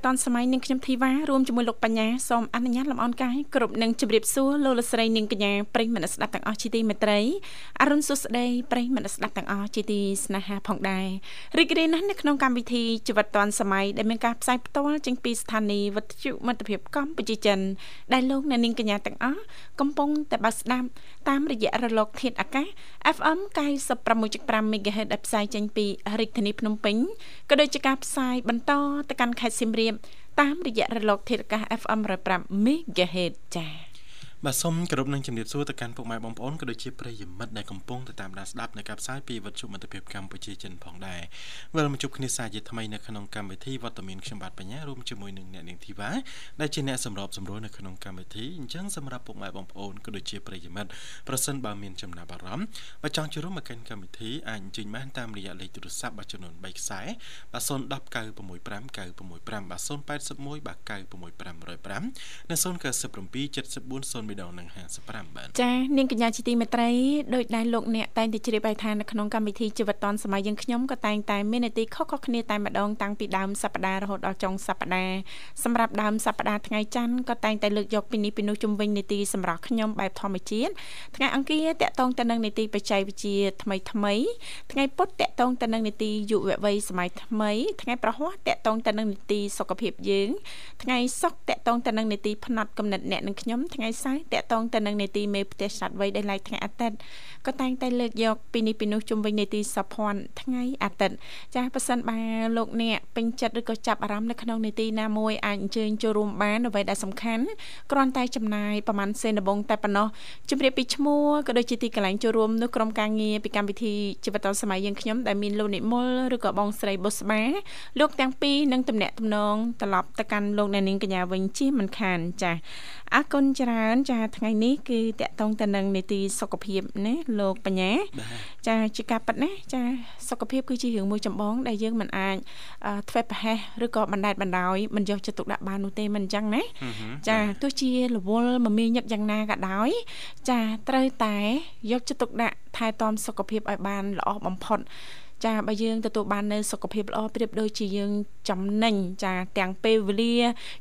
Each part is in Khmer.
តឌុនសម័យនាងខ្ញុំធីវ៉ារួមជាមួយលោកបញ្ញាសូមអនុញ្ញាតលំអរកាយគ្រប់នឹងជម្រាបសួរលោកលស្រីនាងកញ្ញាប្រិយមិត្តស្ដាប់ទាំងអស់ជាទីមេត្រីអរុនសុស្ដីប្រិយមិត្តស្ដាប់ទាំងអស់ជាទីស្នេហាផងដែររីករាយណាស់នៅក្នុងកម្មវិធីជីវិតឌុនសម័យដែលមានការផ្សាយផ្ទាល់ចេញពីស្ថានីយ៍វិទ្យុមិត្តភាពកម្ពុជាចិនដែលលោកអ្នកនាងកញ្ញាទាំងអស់កំពុងតែបើកស្ដាប់តាមរយៈរលកធាតុអាកាស FM 96.5 MHz ដែលផ្សាយចេញពីរាជធានីភ្នំពេញក៏ដូចជាការផ្សាយបន្តទៅកាន់ខេត្តសៀមរាបតាមរយៈរលកធាតុអាកាស FM 105 MHz ចា៎ បាទសូមគោរពនឹងជំរាបសួរទៅកាន់ពុកម៉ែបងប្អូនក៏ដូចជាប្រិយមិត្តដែលកំពុងទៅតាមដានស្ដាប់នៅការផ្សាយពីវិទ្យុមិត្តភាពកម្ពុជាចិនផងដែរវិលមកជួបគ្នាសាជាថ្មីនៅក្នុងកម្មវិធីវត្តមានខ្ញុំបាទបញ្ញារួមជាមួយនឹងអ្នកនាងធីវ៉ាដែលជាអ្នកសម្របសម្រួលនៅក្នុងកម្មវិធីអញ្ចឹងសម្រាប់ពុកម៉ែបងប្អូនក៏ដូចជាប្រិយមិត្តប្រសិនបើមានចំណាប់អារម្មណ៍បើចង់ចូលរួមមកកាន់កម្មវិធីអាចអញ្ជើញបានតាមរយៈលេខទូរស័ព្ទបាទចំនួន3ខ្សែបាទ010 965 965បាទ081បាទ96505និង097 74 0 3ដងនឹង55បាទចានាងកញ្ញាជាទីមេត្រីដោយដែលលោកអ្នកតែងតែជ្រាបឲ្យថានៅក្នុងកម្មវិធីជីវិតឌុនសម័យយើងខ្ញុំក៏តែងតែមាននីតិខុសៗគ្នាតែម្ដងតាំងពីដើមសប្ដាហ៍រហូតដល់ចុងសប្ដាហ៍សម្រាប់ដើមសប្ដាហ៍ថ្ងៃច័ន្ទក៏តែងតែលើកយកពីនេះពីនោះជំវិញនីតិសម្រាប់ខ្ញុំបែបធម្មជាតិថ្ងៃអង្គារតកតងទៅនឹងនីតិបច្ចេកវិទ្យាថ្មីថ្មីថ្ងៃពុធតកតងទៅនឹងនីតិយុវវ័យសម័យថ្មី ថ្ងៃប្រហ័សតកតងទៅនឹងនីតិសុខភាពយើង ថ្ងៃសុក្រតកតងទៅនឹងនីតិផ្នែកកំណត់អ្នកនឹងខ្ញុំថ្ងៃសៅរ៍តកតងទៅនឹងនេតិមេផ្ទះឆ្លាតវៃដែលឡៃថ្ងៃអាទិត្យ ក៏តែងតែលើកយកពីនេះពីនោះជុំវិញនេតិសភ័ណ្ឌថ្ងៃអាទិត្យចាស់ប៉ះសិនបើលោកអ្នកពេញចិត្តឬក៏ចាប់អារម្មណ៍នៅក្នុងនេតិណាមួយអាចអញ្ជើញចូលរួមបានអ្វីដែលសំខាន់គ្រាន់តែចំណាយប្រហែលសេនដបងតែប៉ុណ្ណោះជម្រាបពីឈ្មោះក៏ដូចជាទីកន្លែងចូលរួមនៅក្រុមការងារពីកម្មវិធីជីវិតឌុនសម័យយើងខ្ញុំដែលមានលោកនិមលឬក៏បងស្រីបុស្បាលោកទាំងពីរនឹងតំណាក់តំណងត្រឡប់ទៅកាន់លោកអ្នកនាងកញ្ញាវិញជិះមិនខានចាស់អរគុណច្រើនចាថ្ងៃនេះគឺតកតងទៅនឹងនីតិសុខភាពណាលោកបញ្ញាចាជាការប៉ັດណាចាសុខភាពគឺជារឿងមួយចម្បង ដែលយើងមិនអាចធ្វើប្រហែសឬក៏បណ្តែតបណ្ដោយមិនយកចិត្តទុកដាក់បាននោះទេមិនអញ្ចឹងណាចាទោះជារវល់មមាញឹកយ៉ាងណាក៏ដោយ ចាត្រូវតែយកចិត្តទុកដាក់ថែទាំសុខភាពឲ្យបានល្អបំផុតចាបើយើងទទួលបាននៅសុខភាពល្អប្រៀបដូចជាយើងចំណេញចាទាំងពេលវេលា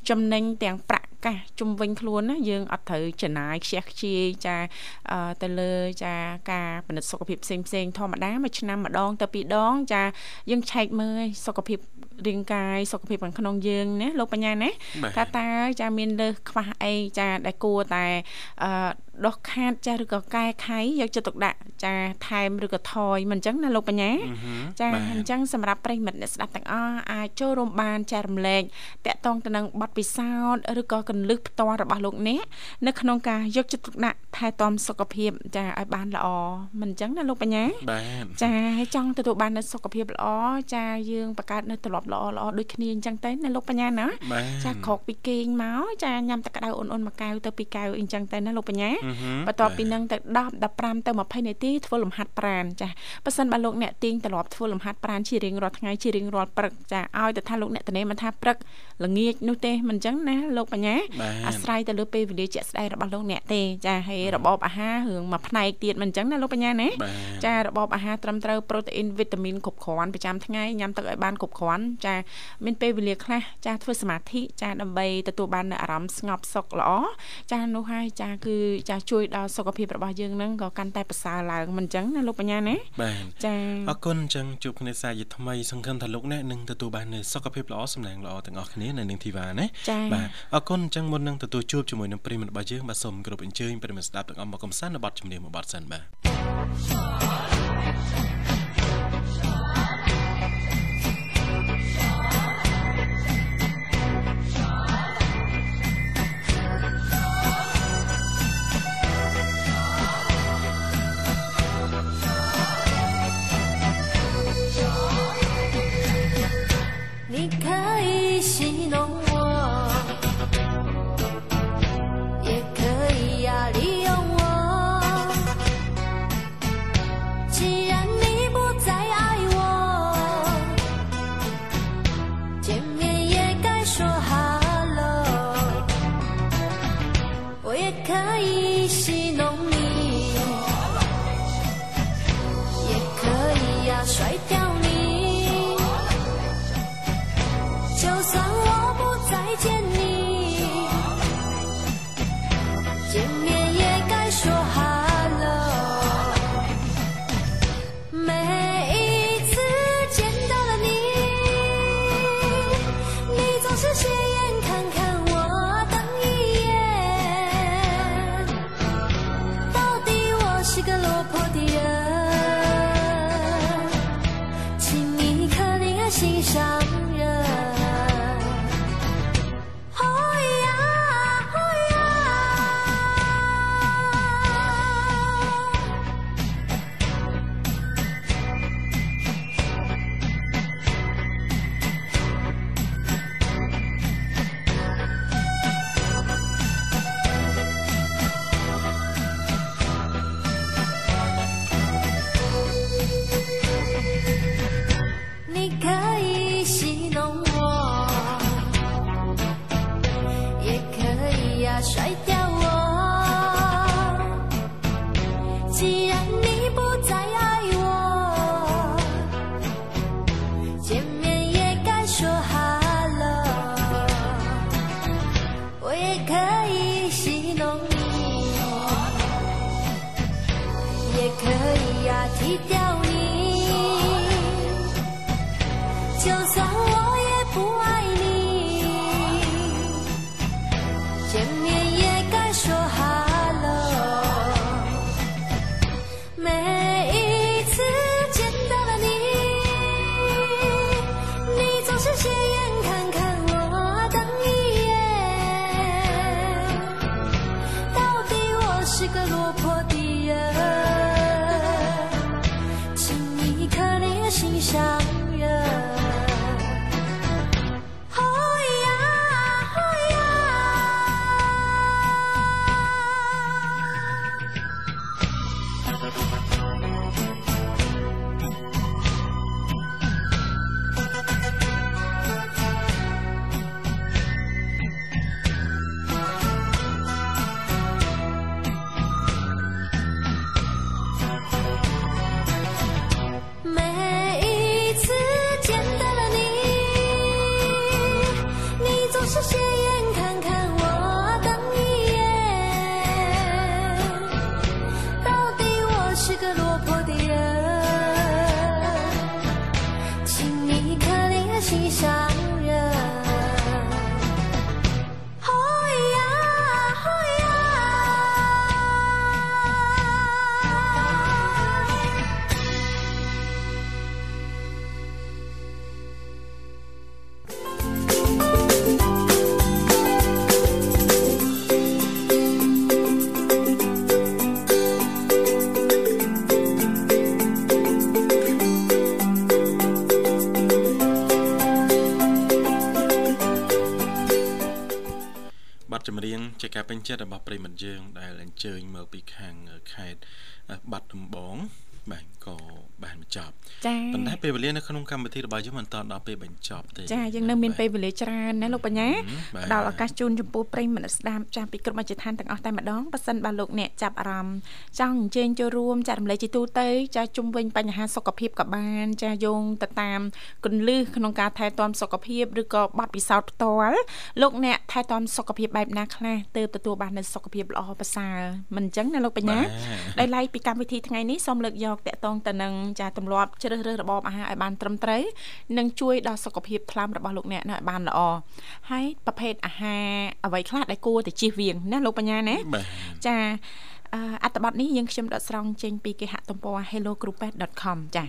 ចំណេញទាំងប្រាក់ កាសជំវិញខ្លួនណាយើងអត់ត្រូវចំណាយខ្ជះខ្ជាយចាទៅលើចាការពិនិត្យសុខភាពផ្សេងផ្សេងធម្មតាមួយឆ្នាំម្ដងទៅពីរដង ចាយើងឆែកមើលសុខភាពរាងកាយសុខភាពខាងក្នុងយើងណាលោកបញ្ញាណាថាតើចាមានលើសខ្វះអីចាដែលគួរតែអឺ ដោះខាតចាឬក៏កែខៃយកចិត្តទុកដាក់ចាថែមឬក៏ថយមិនអញ្ចឹងណាលោកបញ្ញាចាអញ្ចឹងសម្រាប់ប្រិមិត្តអ្នកស្ដាប់ទាំងអស់អាចចូលរួមបានចែករំលែកតាក់ទងទៅនឹងបទពិសោធន៍ឬក៏កលឹះផ្ទាល់របស់លោកអ្នកនៅក្នុងការយកចិត្តទុកដាក់ថែទាំសុខភាព ចាឲ្យបានល្អមិនអញ្ចឹងណាលោកបញ្ញាចាហើយចង់ទទួលបាននូវសុខភាពល្អចាយើងបង្កើតនៅទម្លាប់ល្អល្អដូចគ្នាអញ្ចឹងទៅណាលោកបញ្ញាណាចាក្រោកពីគេងមកចាញ៉ាំទឹកក្តៅអ៊ុនអ៊ុនមួយកែវទៅពីកែវអញ្ចឹងទៅណាលោកបញ្ញាបន្ទាប់ពីនឹងទៅ10 15ទៅ20នាទីធ្វើលំហាត់ប្រាណចាប៉ះសិនបើលោកអ្នកទៀងទម្លាប់ធ្វើលំហាត់ប្រាណជារៀងរាល់ថ្ងៃជារៀងរាល់ព្រឹកចាឲ្យទៅថាលោកអ្នកតនេមិនថាព្រឹកល្ងាចនោះទេមិនអញ្ចឹងណាលោកបញ្ញាអាស្រ័យទៅលើពេលវេលាជាក់ស្ដែងរបស់លោកអ្នកទេចាហើយរបបអាហាររឿងមួយផ្នែកទៀតមិនអញ្ចឹងណាលោកបញ្ញាណាចារបបអាហារត្រឹមត្រូវប្រូតេអ៊ីនវីតាមីនគ្រប់គ្រាន់ប្រចាំថ្ងៃញ៉ាំទឹកឲ្យបានគ្រប់គ្រាន់ចាមានពេលវេលាខ្លះចាធ្វើសមាធិចាដើម្បីទទួលបាននូវអារម្មណ៍ស្ងប់សុខល្អចានោះហើយចាគឺចាជួយដល់សុខភាពរបស់យើងនឹងក៏កាន់តែប្រសើរឡើងមិនអញ្ចឹងណាលោកបញ្ញាណាបាទចាអរគុណអញ្ចឹងជួបគ្នាសាជាថ្មីសង្ឃឹមថាលោកអ្នកនឹងទទួលបាននូវសុខភាពល្អសំណាងល្អទាំងអស់គ្នានៅនឹងធីវ៉ាណាបាទអរគុណអញ្ចឹងមុននឹងទទួលជួបជាមួយនឹងប្រិមត្តរបស់យើងបាទសូមគោរពអញ្ជើញប្រិមត្តស្ដាប់ទាំងអស់មកកំសាន្តនៅបទចម្រៀងមួយបទសិនបាទ ពេញចិត្តរបស់ប្រិមិត្តយើងដែលអញ្ជើញមកពីខាងខេត្តបាត់ដំបង បាទក៏បានបញ្ចប់ចា៎ប៉ុន្តែពេលវេលានៅក្នុងកម្មវិធីរបស់យើងមិនតាន់ដល់ពេលបញ្ចប់ទេចា៎យើងនៅមានពេលវេលាច្រើនណាលោកបញ្ញាផ្ដល់ឱកាសជូនចំពោះប្រិយមិត្តស្ដាប់ចាស់ពីគ្រប់មជ្ឈដ្ឋានទាំងអស់តែម្ដងប៉ះសិនបើលោកអ្នកចាប់អារម្មណ៍ចង់អញ្ជើញចូលរួមចាត់រំលែកជាទូទៅចាជុំវិញបញ្ហាសុខភាពក៏បានចាយោងទៅតាមគន្លឹះក្នុងការថែទាំសុខភាពឬក៏បទពិសោធន៍ផ្ទាល់លោកអ្នកថែទាំសុខភាពបែបណាខ្លះទើបទទួលបាននូវសុខភាពល្អប្រសើរមិនអញ្ចឹងណាលោកបញ្ញាដែលឡៃពីកម្មវិធីថ្ងៃនេះសូមលើកយកតកតងទៅនឹងចាទម្លាប់ជ្រើសរើសរបបអាហារឲ្យបានត្រឹមត្រូវនិងជួយដល់សុខភាពថ្លើមរបស់លោកអ្នកនៅឲ្យបានល្អហើយប្រភេទអាហារអ្វីខ្លះដែលគួរតែជៀសវាងណាលោកបញ្ញាណាចា អត្ថបទនេះយើងខ្ញុំដកស្រង់ចេញពីគេហទំព័រ hellogroup.com ចា៎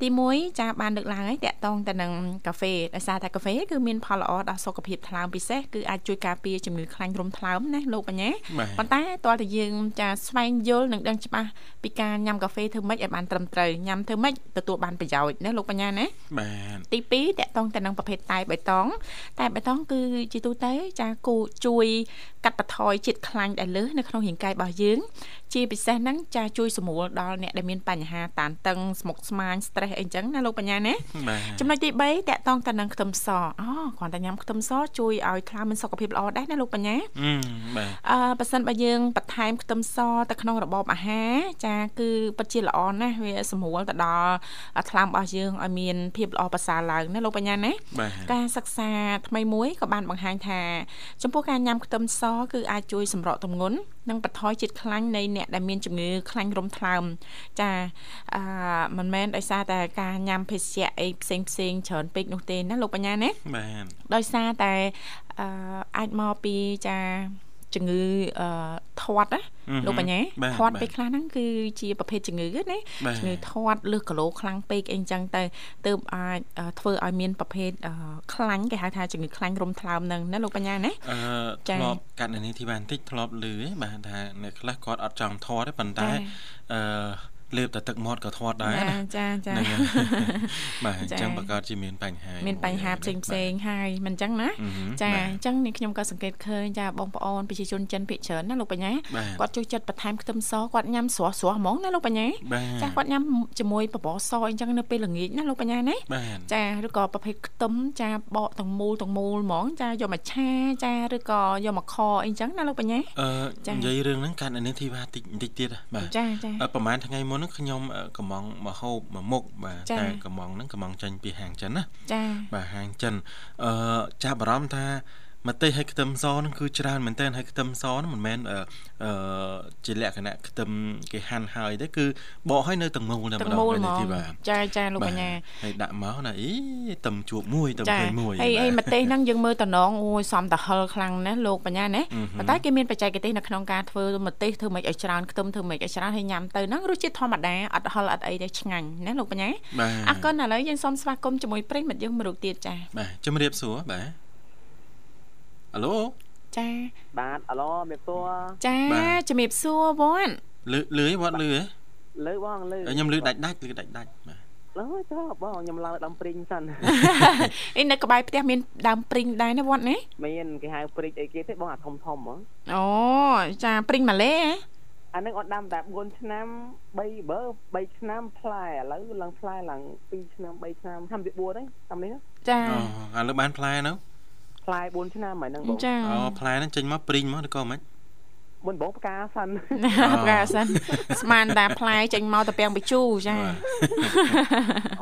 ទី1ចាបានលើកឡើងហើយតកតងទៅនឹងកាហ្វេដោយសារតែកាហ្វេគឺមានផលល្អដល់សុខភាពថ្លើមពិសេសគឺអាចជួយការពារជំងឺខ្លាញ់រំថ្លើមណាលោកបញ្ញាប៉ុន្តែតើតើយើងចាស្វែងយល់និងដឹងច្បាស់ពីការញ៉ាំកាហ្វេធ្វើម៉េចឲ្យបានត្រឹមត្រូវញ៉ាំធ្វើម៉េចទទួលបានប្រយោជន៍ណាលោកបញ្ញាណាបាទទី2តកតងទៅនឹងប្រភេទតែបៃតងតែបៃតងគឺជាទូទៅចាគូជួយកាត់បន្ថយជាតិខ្លាញ់ដែលលើសនៅក្នុងរាងកាយរបស់យើងជាពិសេសហ្នឹងចាជួយសម្រួលដល់អ្នកដែលមានបញ្ហាតានតឹងស្មុគស្មាញ stress អីចឹងណាលោកបញ្ញាណាចំណុចទី3តកតងទៅនឹងខ្ទឹមសអូគ្រាន់តែញ៉ាំខ្ទឹមសជួយឲ្យថ្លើមមានសុខភាពល្អដែរណាលោកបញ្ញាបាទអឺបើសិនបើយើងបន្ថែមខ្ទឹមសទៅក្នុងរបបអាហារចាគឺពិតជាល្អណាស់វាសម្រួលទៅដល់ថ្លើមរបស់យើងឲ្យមានភាពល្អប្រសើរឡើងណាលោកបញ្ញាណាការសិក្សាថ្មីមួយក៏បានបង្ហាញថា ចំពោះការញ៉ាំខ្ទឹមសគឺអាចជួយសម្រកទម្ងន់និងបន្ថយជាតិខ្លាញ់នៃអ្នកដែលមានជំងឺខ្លាញ់រំថ្លើមចាអឺមិនមែនដោយសារតែការញ៉ាំភេសជ្ជៈអីផ្សេងផ្សេងច្រើនពេកនោះទេណាលោកបញ្ញាណាបាទដោយសារតែអឺអាចមកពីចា ជំងឺអឺធាត់ណាលោកបញ្ញាធាត់ពេលខ្លះហ្នឹងគឺជាប្រភេទជំងឺណាជំងឺធាត់លើសគីឡូខ្លាំងពេកអីចឹងទៅទើបអាចធ្វើឲ្យមានប្រភេទខ្លាញ់គេហៅថាជំងឺខ្លាញ់រំថ្លើមហ្នឹងណាលោកបញ្ញាណាអឺធ្លាប់កាត់នេះទីបានតិចធ្លាប់លឺបាទថាអ្នកខ្លះគាត់អត់ចង់ធាត់ទេប៉ុន្តែអឺ លើបតែទឹកមាត់ក៏ធាត់ដែរណាចាចាបាទអញ្ចឹងបង្កើតជាមានបញ្ហាមានបញ្ហាផ្សេងផ្សេងហើយមិនអញ្ចឹងណាចាអញ្ចឹងនេះខ្ញុំក៏សង្កេតឃើញចាបងប្អូនប្រជាជនចិនភាគច្រើនណាលោកបញ្ញាគាត់ចូលចិត្តបន្ថែមខ្ទឹមសគាត់ញ៉ាំស្រស់ស្រស់ហ្មងណាលោកបញ្ញាចាគាត់ញ៉ាំជាមួយបបរសអញ្ចឹងនៅពេលល្ងាចណាលោកបញ្ញាណាចាឬក៏ប្រភេទខ្ទឹមចាបកទាំងមូលទាំងមូលហ្មងចាយកមកឆាចាឬក៏យកមកខអីចឹងណាលោកបញ្ញាអឺនិយាយរឿងហ្នឹងកាន់អានេះធីវ៉ាតិចបន្តិចទៀតបាទចាចាប្រហែលថ្ងៃមុនហ្នឹងខ្ញុំកំងមកហូបមួយមុខបាទតែកំងហ្នឹងកំងចេញពីហាងចិនណាចាបាទហាងចិនអឺចាប់អារម្មណ៍ថា ម្ទេសហើយខ្ទឹមសហ្នឹងគឺច្រើនមែនតើហើយខ្ទឹមសហ្នឹងមិនមែនអឺជាលក្ខណៈខ្ទឹមគេហាន់ហើយទេគឺបកឲ្យនៅទាំងមូលតែម្ដងនេះទីបាទចាចាលោកបញ្ញាហើយដាក់មកណាអីទឹមជួបមួយទឹមឃើញមួយហើយហើយម្ទេសហ្នឹងយើងមើលតំណងអូយសំតហិលខ្លាំងណាស់លោកបញ្ញាណាប៉ុន្តែគេមានបច្ចេកទេសនៅក្នុងការធ្វើម្ទេសធ្វើមិនឲ្យច្រើនខ្ទឹមធ្វើមិនឲ្យច្រើនហើយញ៉ាំទៅហ្នឹងរសជាតិធម្មតាអត់ហិលអត់អីទេឆ្ងាញ់ណាលោកបញ្ញាអរគុណឥឡូវយើងសូមស្វាគមន៍ជាមួយប្រិយមិត្តយើងមួយរូបទៀតចាបាទជំរាបសួរបាទ អាឡូចាបាទអាឡូមេសួរចាជំរាបសួរវត្តលឺលឺវត្តលឺហ៎លឺបងលឺខ្ញុំលឺដាច់ដាច់លឺដាច់ដាច់បាទឡើយចុះបងខ្ញុំឡើងដើមព្រីងសិនអីនៅក្បែរផ្ទះមានដើមព្រីងដែរណាវត្តនេះមានគេហៅព្រីងអីគេទេបងអាធំធំហ៎អូចាព្រីងម៉ាឡេអានឹងអត់ដាំតែ4ឆ្នាំ3បើ3ឆ្នាំផ្លែឥឡូវឡើងផ្លែឡើង2ឆ្នាំ3ឆ្នាំឆ្នាំទី4ហ្នឹងតាមនេះចាអូឥឡូវបានផ្លែនៅ ផ្លែ4ឆ្នាំហើយហ្នឹងបងអូផ្លែហ្នឹងចេញមកព្រីងមកឬក៏មិនមុនបងផ្កាសិនផ្កាសិនស្មានតាផ្លែចេញមកទៅពាំងបជូចា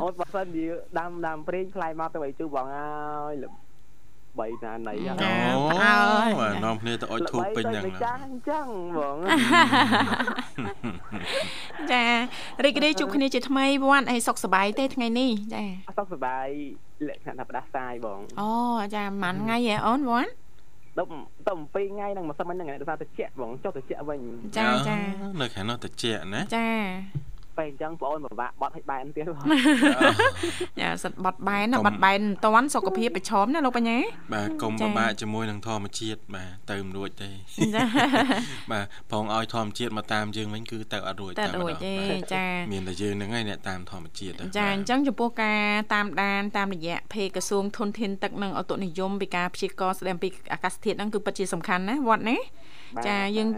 អូនបើសិននិយាយដាំដាំព្រីងផ្លែមកទៅបជូបងអើយ បីណាណៃអូបាទនាំគ្នាទៅអុជធូបពេញយ៉ាងចាអញ្ចឹងបងចារីករាយជួបគ្នាជាថ្មីវត្តអីសុខសប្បាយទេថ្ងៃនេះចាសុខសប្បាយលក្ខណៈផ្ដាសាយបងអូចាប៉ុន្មានថ្ងៃហ៎អូនវត្តទៅទៅ2ថ្ងៃហ្នឹងមួយសិនហ្នឹងដោយសារតិចបងចុះតិចវិញចាចានៅខាងនោះតិចណាចា ពេលអញ្ចឹងបងអូនពិបាកបត់ឲ្យបែនទៀតយ៉ាសិតបត់បែនណាបត់បែនមិនតាន់សុខភាពប្រឈមណាលោកបញ្ញាបាទកុំពិបាកជាមួយនឹងធម្មជាតិបាទទៅមិនរួចទេបាទផងឲ្យធម្មជាតិមកតាមយើងវិញគឺទៅអត់រួចតែរួចទេចាមានតែយើងហ្នឹងឯងអ្នកតាមធម្មជាតិចាអញ្ចឹងចំពោះការតាមដានតាមរយៈភេកក្រសួងធនធានទឹកនិងអតុនិយមពីការព្យាករស្ដីអំពីអាកាសធាតុហ្នឹងគឺពិតជាសំខាន់ណាវត្តណា ចាយើង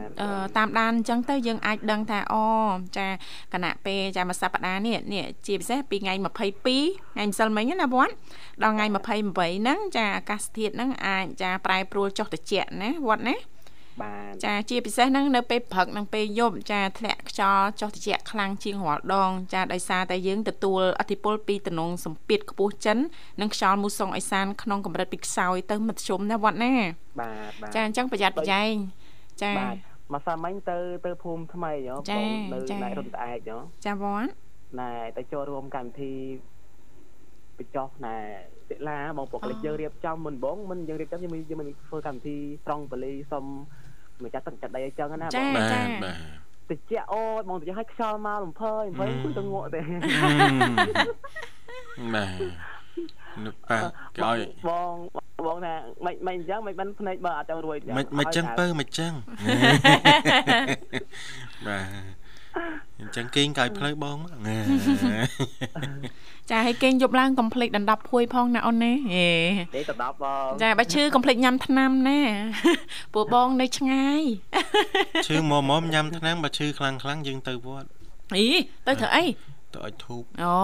តាមដានអញ្ចឹងទៅយើងអាចដឹងថាអូចាគណៈពេលចាមួយសប្តាហ៍នេះនេះជាពិសេសពីថ្ងៃ22ថ្ងៃម្សិលមិញណាវត្តដល់ថ្ងៃ28ហ្នឹងចាអាកាសធាតុហ្នឹងអាចចាប្រែប្រួលចុះត្រជាក់ណាវត្តណាបាទចាជាពិសេសហ្នឹងនៅពេលព្រឹកនិងពេលយប់ចាធ្លាក់ខ្យល់ចុះត្រជាក់ខ្លាំងជាងរាល់ដង ចាដោយសារតែយើងទទួលអធិពលពីតំណងសម្ពាធខ្ពស់ចិននិងខ្យល់មូសុងអេសានក្នុងកម្រិតពីខ្សោយទៅមធ្យមណាវត្តណាបាទបាទចាអញ្ចឹងប្រយ័ត្នប្រយែង ចាបាទមកសាមិញទៅទៅភូមិថ្មីហ៎បងនៅណៃរត់ឯកហ៎ចាវ៉ាន់ណែទៅចូលរួមកម្មវិធីបញ្ចុះណែសិលាបងពុកលេខយើងរៀបចំមុនបងមុនយើងរៀបចំយើងយើងមានធ្វើកម្មវិធីត្រង់បលីសុំម្ចាស់ទឹកចិត្តដីអញ្ចឹងណាបងបាទបាទតិចអូបងតិចឲ្យខ្យល់មកលំភើលំភើគួយទៅងក់ទេបាទ នឹកប៉ះគេឲ្យបងបងថាមិនមិនអញ្ចឹងមិនបានភ្នែកបើអត់ចង់រួយមិនមិនអញ្ចឹងពើមិនអញ្ចឹងបាទចឹងគេងកាយផ្លូវបងណាចាឲ្យគេងយប់ឡើងកុំភ្លេចដណ្ដប់ភួយផងណាអូនណាហេទេទៅដល់បងចាបើឈឺកុំភ្លេចញ៉ាំថ្នាំណាពួកបងនៅឆ្ងាយឈឺមកមកញ៉ាំថ្នាំបើឈឺខ្លាំងខ្លាំងយើងទៅវត្តអីទៅធ្វើអី ទៅឲ្យធូបអូ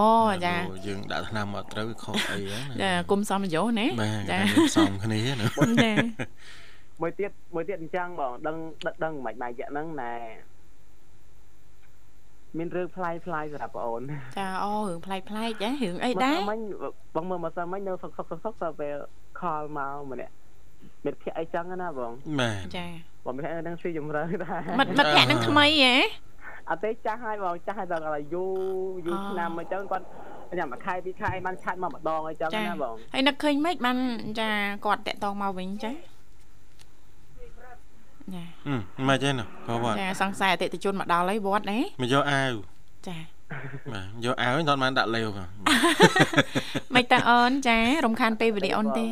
ចាអូយើងដាក់ថ្នាំមកត្រូវខុសអីហ្នឹងចាគុំសំយោណាបាទចាតែយើងផ្សំគ្នាណាចាមួយទៀតមួយទៀតអញ្ចឹងបងដឹងដឹងដឹងមិនបាយយកហ្នឹងណែមានរឿងផ្លាយផ្លាយសម្រាប់បងអូនចាអូរឿងប្លែកប្លែកចារឿងអីដែរមិញបងមើលមកសិនមិញនៅសុកសុកសុកសុកទៅពេលខលមកម្នាក់មិត្តភក្តិអីចឹងណាបងបាទចាបងមិត្តភក្តិនឹងជួយជំរឿដែរមិត្តមិត្តភក្តិនឹងថ្មីហ៎ អត់ទេចាស់ហើយបងចាស់ហើយដល់យូរយូរអូឆ្នាំអញ្ចឹងគាត់ញ៉ាំមួយខែពីរខែបានឆាច់មកម្ដងអីចឹងចាណាបងហើយនឹកឃើញម៉េចបានចាគាត់តាក់តងមកវិញចាចាហឹមមិនទេណាព្រោះវត្តចាសង្ស័យអតិថិជនមកដល់ហើយវត្តណាមកយកអាវចាបាទយកអាវហ្នឹងគាត់បានដាក់លេវបាទមិនតាអូនចារំខានពេលវេលាអូនទេ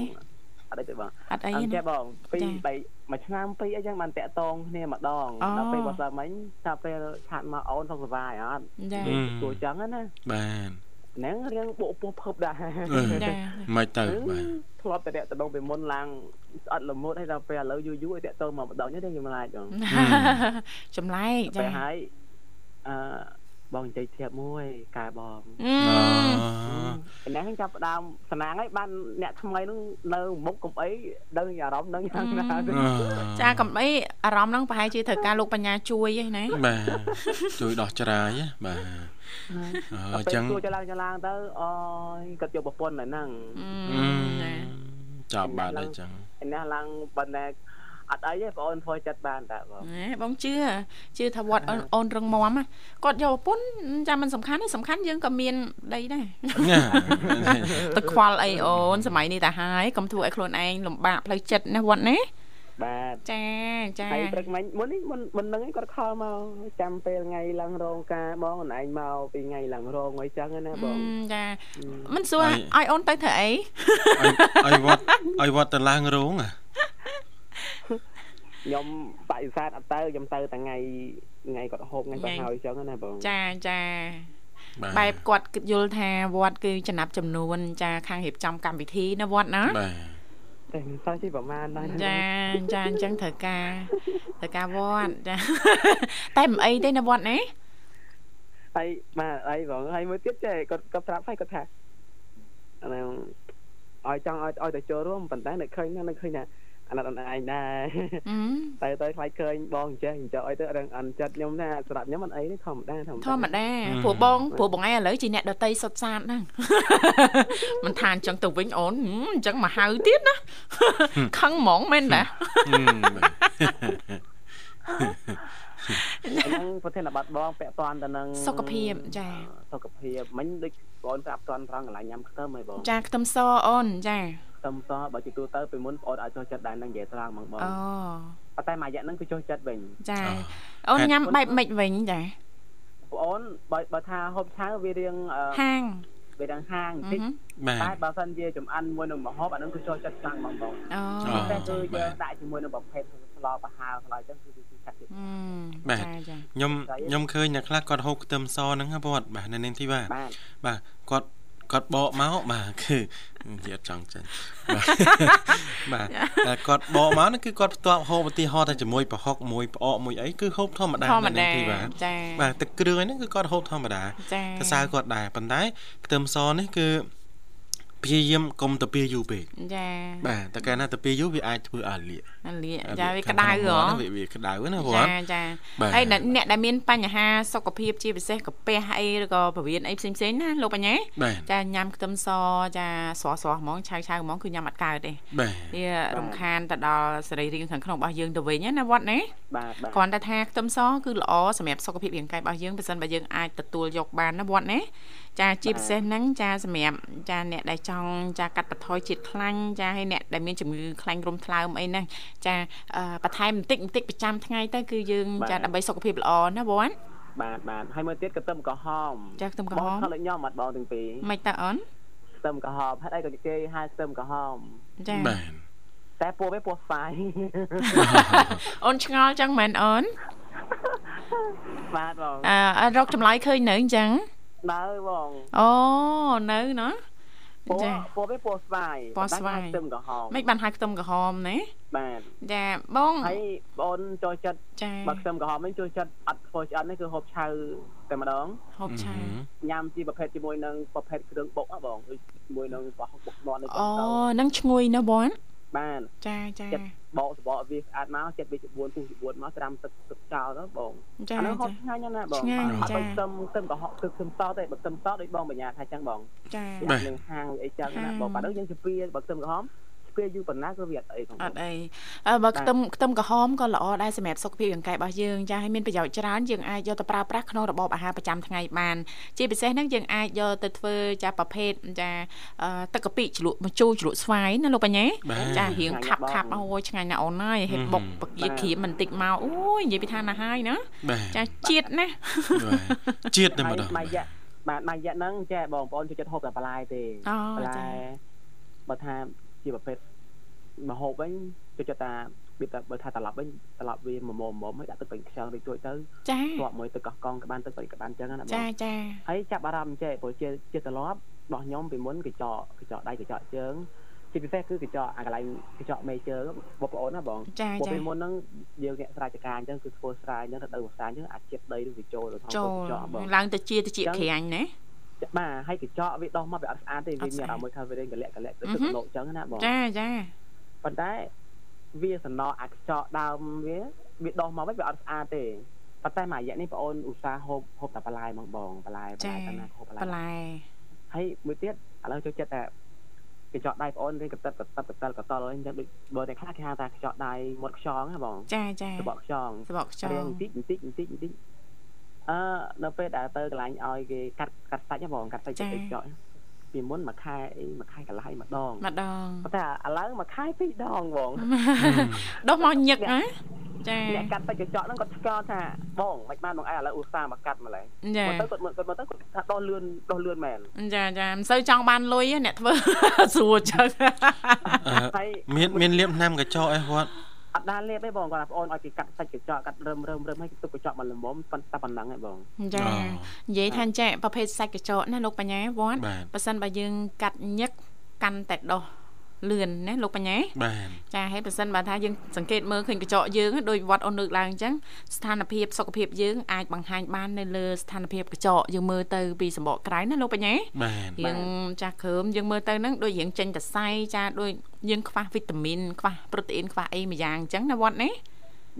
អត់ទេបងអត់អីអទេញ្ចឹណាងបងពីចារបីមួយឆ្នាំពីរអីចឹងបានតាក់តងគ្នាម្ដងអូដល់ពេលបើសិនមិញថាពេលឆាតមកអូនសុខសប្បាយអត់ចាគួរចឹងណាបាទហ្នឹងរៀងបុកពោះភពដែរអឺចាមិនទៅបាទធ្លាប់តែតាក់តងពីមុនឡើងស្អត់ល្មុតហើយដល់ពេលឥឡូវយូរយូរឲ្យតាក់តងមកម្ដងនេះខ្ញុំឡាយបងចម្លែកពេលចាហើយអឺ បងនិយាយធៀបមួយកែបងអឺអូឯហ្នឹងចាប់ផ្ដើមសំណាងហើយបានអ្នកថ្មីហ្នឹងនៅមុខកំអីដឹងអារម្មណ៍ហ្នឹងយ៉ាងណាចាកំអីអារម្មណ៍ហ្នឹងប្រហែលជាត្រូវការលោកបញ្ញាជួយឯណាបាទជួយដោះច្រាយណាបាទអអញ្ចឹងជួយចឡើងចឡើងទៅអយគាត់យកប្រពន្ធហ្នឹងអឺអឺចាចាប់បាទអញ្ចឹងឯនេះឡើងប៉ុន្តែ អត់អីទេបងអូនធ្វើចិត្តបានតាបងណែបងជឿជឿថាវត្តអូនអូនរឹងមាំណាគាត់យកប្រពន្ធចាំមិនសំខាន់ទេសំខាន់យើងក៏មានដីដែរណាទៅខ្វល់អីអូនសម័យនេះតាហើយកុំធ្វើឲ្យខ្លួនឯងលំបាកផ្លូវចិត្តណាវត្តណាបាទចាចាហើយព្រឹកមិញមុននេះមុនមុនហ្នឹងឯងគាត់ខលមកចាំពេលថ្ងៃឡើងរោងការបងអូនឯងមកពីថ្ងៃឡើងរោងអីចឹងណាបងអឺចាមិនសួរឲ្យអូនទៅធ្វើអីឲ្យឲ្យវត្តឲ្យវត្តទៅឡើងរោងអា ខ្ញុំបដិសេធអត់ទៅខ្ញុំទៅតែថ្ងៃថ្ងៃគាត់ហូបថ្ងៃគាត់ហើយចឹងណាបងចាចាបាទបែបគាត់គិតយល់ថាវត្តគឺចំណាប់ចំនួន ចា ខាងរៀបចំកម្មវិធីណាវត្តណាបាទតែមិនសូវជិះប្រហែលដែរចាចាអញ្ចឹងត្រូវការត្រូវការវត្តចាតែមិនអីទេណាវត្តណាហើយបាទអីបងហើយមួយទៀតចេះគាត់គាត់ប្រាប់ហើយគាត់ថាអាហ្នឹងឲ្យចង់ឲ្យឲ្យទៅចូលរួមប៉ុន្តែនឹកឃើញណានឹកឃើញថា អាណិតអនឯងដែរអឺទៅទៅខ្លាចឃើញបងអញ្ចេះអញ្ចឹងឲ្យទៅរឿងអន់ចិត្តខ្ញុំណាសម្រាប់ខ្ញុំអត់អីទេធម្មតាធម្មតាធម្មតាព្រោះបងព្រោះបងឯងឥឡូវជាអ្នកដតីសុតសាតហ្នឹងមិនថាអញ្ចឹងទៅវិញអូនហឹមអញ្ចឹងមកហៅទៀតណាខឹងហ្មងមែនតាហឹមបាទហ្នឹងប្រធានបတ်បងពាក់ព័ន្ធទៅនឹងសុខភាពចាសុខភាពមិញដូចបងប្រាប់តន់ត្រង់កន្លែងញ៉ាំខ្ទឹមហីបងចាខ្ទឹមសអូនចាខ្ទឹ មសបើជាទូទៅពីមុនបងអត់ចូលចិត្តដែរនឹងនិយាយត្រង់ហ្មងបងអូប៉ុន្តែមួយរយៈហ្នឹងគឺចូលចិត្តវិញចាអូនញ៉ាំបែបម៉េចវិញចាបងអូនបើបើថាហូបឆៅវារៀងអឺហាងវារៀងហាងអឺបន្តិចហឹមបាទតែបើសិនជាចំអិនមួយនឹងម្ហូបអាហ្នឹងគឺចូលចិត្តខ្លាំងហ្មងបងអូអូតែគឺបាយើងទដាក់ជាមួយនឹងប្រភេទស្លប្រហើរស្លអញ្ចឹងគឺវាគឺឆាប់ទៀតអឺបាទចាចាខ្ញុំខ្ញុំឃើញអ្នកខ្លះគាត់ហូបខ្ទឹមសហ្នឹងណាបងបាទនៅនាងធីវ៉ាបាទបាទគាត់ គាត់បកមកបាទគឺនិយាយអត់ចង់ចេញបាទបាទតែគាត់បកមកហ្នឹងគឺគាត់ផ្ទាប់ហូបឧទាហរណ៍តែជាមួយប្រហុកមួយផ្អកមួយអីគឺហូបធម្មតាធម្មនៅនាតាងធីវ៉ាចាបាទទឹកគ្រឿងហ្នឹងគឺគាត់ហូបធម្មតាចាកសៅគាត់ដែរប៉ុន្តែខ្ទឹមសនេះគឺ ព្យាយាមកុំទៅពីយូរពេកចាបាទតែកាលណាទៅពីយូរវាអាចធ្វើឲ្យលាកអាលៀចាវាក្តៅហ៎វាវាក្តៅណាបងចាចាបាទហើយអ្នកអ្នកដែលមានបញ្ហាសុខភាពជាពិសេសកាពះអីឬក៏ពោះវៀនអីផ្សេងផ្សេងៗណាលោកបញ្ញាបាទចាញ៉ាំខ្ទឹមសចាស្រស់ស្រស់ហ្មងឆៅឆៅហ្មងគឺញ៉ាំអត់កើតទេបាទវារំខានទៅដល់សរីរាង្គខាងក្នុងរបស់យើងទៅវិញណាវត្តណា បាទបាទគ្រាន់តែថាខ្ទឹមសគឺល្អសម្រាប់សុខភាពរាងកាយរបស់យើងបើសិនបើយើងអាចទទួលយកបានណាវត្តណាចាជាពិសេសហ្នឹងចាសម្រាប់ចាអ្នកដែលចង់ចាកាត់បន្ថយជាតិខ្លាញ់ចាហើយអ្នកដែលមានជំងឺខ្លាញ់រុំថ្លើមអីហ្នឹងចាអឺបន្ថែមបន្តិចបន្តិចប្រចាំថ្ងៃទៅគឺយើងចាដើម្បីសុខភាពល្អណាវត្តបាទបាទហើយមួយទៀតក៏ខ្ទឹមក្រហមចាខ្ទឹមក្របងហមខលដូចខ្ញុំអត់បងទាំងពីរមិនតើអូនខ្ទឹមក្រហមហេតុអីក៏គេហៅខ្ទឹមក្រហមចាបាទ តែពោះវាពោះស្វាយអូនឆ្ងល់ចឹងមែនអូនបាទបងអឺរកចម្លើយឃើញនៅអញ្ចឹងនៅបងអូនៅណាពណ៌ពណ៌វាពណ៌ស្វាយពណ៌ស្វាយខ្ទឹមក្រហមមិនបានហៅខ្ទឹមក្រហមណាបាទចាបងហើយបងអូនចូលចិត្តចាបើខ្ទឹមក្រហមនេះចូលចិត្តអត់ធ្វើឆ្អិននេះគឺហូបឆៅតែម្ដងហូបឆាញ៉ាំជាប្រភេទជាមួយនឹងប្រភេទគ្រឿងបុកហ៎បងដូចជាមួយនឹងបោះបុកមាត់នេះអូនឹងឈ្ងុយណាបង បាទចាចាចិត្តបកសបកវាស្អាតមកចិត្តវាជា4ពុះជា4មកត្រាំទឹកទឹកចោលទៅបងចាអានោះហូចាបឆ្ងាញ់ណាស់បងឆ្ងាញ់អត់ចាដូចខ្ទឹមខ្ទឹមក្រហមគឺខ្ទឹមសទេបើខ្ទឹមសដូចបងបញ្ញាថាចឹងបងចាវាអត់នឹងហាងអីចឹងណាបងបាទដូចយើងជពីបើខ្ទឹមក្រហម ជពីយូរប៉ុណ្ណាគឺវាអត់អីផងអត់អីអើបើខ្ទឹមខ្ទឹមក្រហមក៏ល្អដែរសម្រាប់សុខភាពរាងកាយរបស់យើងចាឲ្យមានប្រយោជន៍ច្រើនយើងអាចយកទៅប្រើប្រាស់ក្នុងរបបអាហារប្រចាំថ្ងៃបានជាពិសេសហ្នឹងយើងអាចយកទៅធ្វើចាប្រភេទចាអឺទឹកកាពិជ្រក់ម្ជូរជ្រក់ស្វាយណាលោកបញ្ញាបាទចារៀងខាប់ខាប់អូយឆ្ងាញ់ណាស់អូនហើយហេតុបុកបកាក្រៀមបន្តិចមកអូយនិយាយពីថាណាស់ហើយណាបាទចាជាតិណាស់បាទជាតិតែម្ដងម៉ាយៈបាទម៉ាយៈហ្នឹងចេះបងប្អូនចូលចិត្តហូបតែបន្លែទេអូបន្ចាលែបើថា ជាប្រភេទម្ហូបវិញចូលចិត្តតាវាតែបើថាត្រឡប់វិញត្រឡប់វាមកមកមកឲ្យដាក់ទឹកពេញខ្យងតិចតួចទៅចាធ្លាប់មួយទឹកកោះកងក្បានទឹកពេញក្បានចឹងណាបងចាចាហើយចាប់អារម្មណ៍ចេះព្រោះជាជាត្រឡប់របស់ខ្ញុំពីមុនកញ្ចក់កញ្ចក់ដៃកញ្ចក់ជើងជាពិសេសគឺកញ្ចក់អាកន្លែងកញ្ចក់មេជើងបងប្អូនណាបងចាព្រោះចាពីមុនហ្នឹងយើងអ្នកស្រែចការអញ្ចឹងគឺធ្វើស្រែអញ្ចឹងទៅដល់ស្រែអញ្ចឹងអាចចិត្តដីឬវាចូលទៅក្នុងចូលកញ្ចក់បងឡើងទៅជាទៅជាក្រាញ់ណា បាទហើយកញ្ចក់វាដោះមកវាអត់ស្អាតទេអវាត់ស្មានអាតអារម្មណ៍មួយថាវារៀងកលាក់កលាក់ទៅអឺទឹកហឹមលោកអញ្ចឹងណាបងចាចាប៉ុន្តែវាសំណល់អាកញ្ចក់ដើមវាវាដោះមកវិញវាអត់ស្អាតទេប៉ុន្តែមួយរយៈនេះបងអូនឧស្សាហ៍ហូបហូបតែបន្លែហ្មងបងបន្លែបន្លែតាណាហូបបន្លែបន្លែហើយមួយទៀតឥឡូវចូលចិត្តតែកញ្ចក់ដៃបងអូនរៀងកតិតកតិតកតិលកតលអញ្ចឹងដូចបើតែខ្លះគេហៅថាកញ្ចក់ដៃមាត់ខ្យងណាបងចាចាសបកខ្យងសបកខ្យរៀងងបន្តិចបន្តិចបន្តិចបន្តិច អឺនៅពេលដែលទៅកន្លែងឲ្យគេកាត់កាត់សាច់ហ្នឹងបងកាត់សាច់ទៅកញ្ចក់ពីមុនមួយខែអីមួយខែកន្លះម្ដងម្ដងប៉ុន្តែឥឡូវមួយខែពីរដងបងដុសមកញឹកណាចាអ្នកកាត់សាច់កញ្ចក់ហ្នឹងគាត់ឆ្កល់ថាបងមិនបានបងឯងឥឡូវឧស្សាហ៍មកកាត់ម្ល៉េះចាមកទៅគាត់មើលគាត់មើលទៅគាត់ថាដោះលឿនដោះលឿនមែនចាចាមិនសូវចង់បានលុយទេអ្នកធ្វើស្រួលចឹងអឺហើយមានមានលៀបថ្នាំកញ្ចក់អីគាត់ អត់ដាលេបទេបងគាត់ថាបងអូនឲ្យគេកាត់សាច់កញ្ចក់កាត់រឹមរឹមរឹមឲ្យគេទុកកញ្ចក់មកល្មមប៉ុន្តែប៉ុណ្ណឹងឯងបងចានិយាយថាចេះប្រភេទសាច់កញ្ចក់ណាលោកបញ្ញាវត្តបាទបើសិនបើយើងកាត់ញឹកកាន់តែដុស លឿនណាលោកបញ្ញាបាទចាហើយបើសិនបើថាយើងសង្កេតមើលឃើញកញ្ចក់យើងដោយវត្តអូនលើកឡើងអញ្ចឹងស្ថានភាពសុខភាពយើងអាចបង្ហាញបាននៅលើស្ថានភាពកញ្ចក់យើងមើលទៅពីសម្បកក្រៅណាលោកបញ្ញាបាទយើងចាស់គ្រើមយើងមើលទៅហ្នឹងដូចរៀងចេញតសៃចាដូចយើងខ្វះវីតាមីនខ្វះប្រូតេអ៊ីនខ្វះអីមួយយ៉ាងអញ្ចឹងណាវត្តណា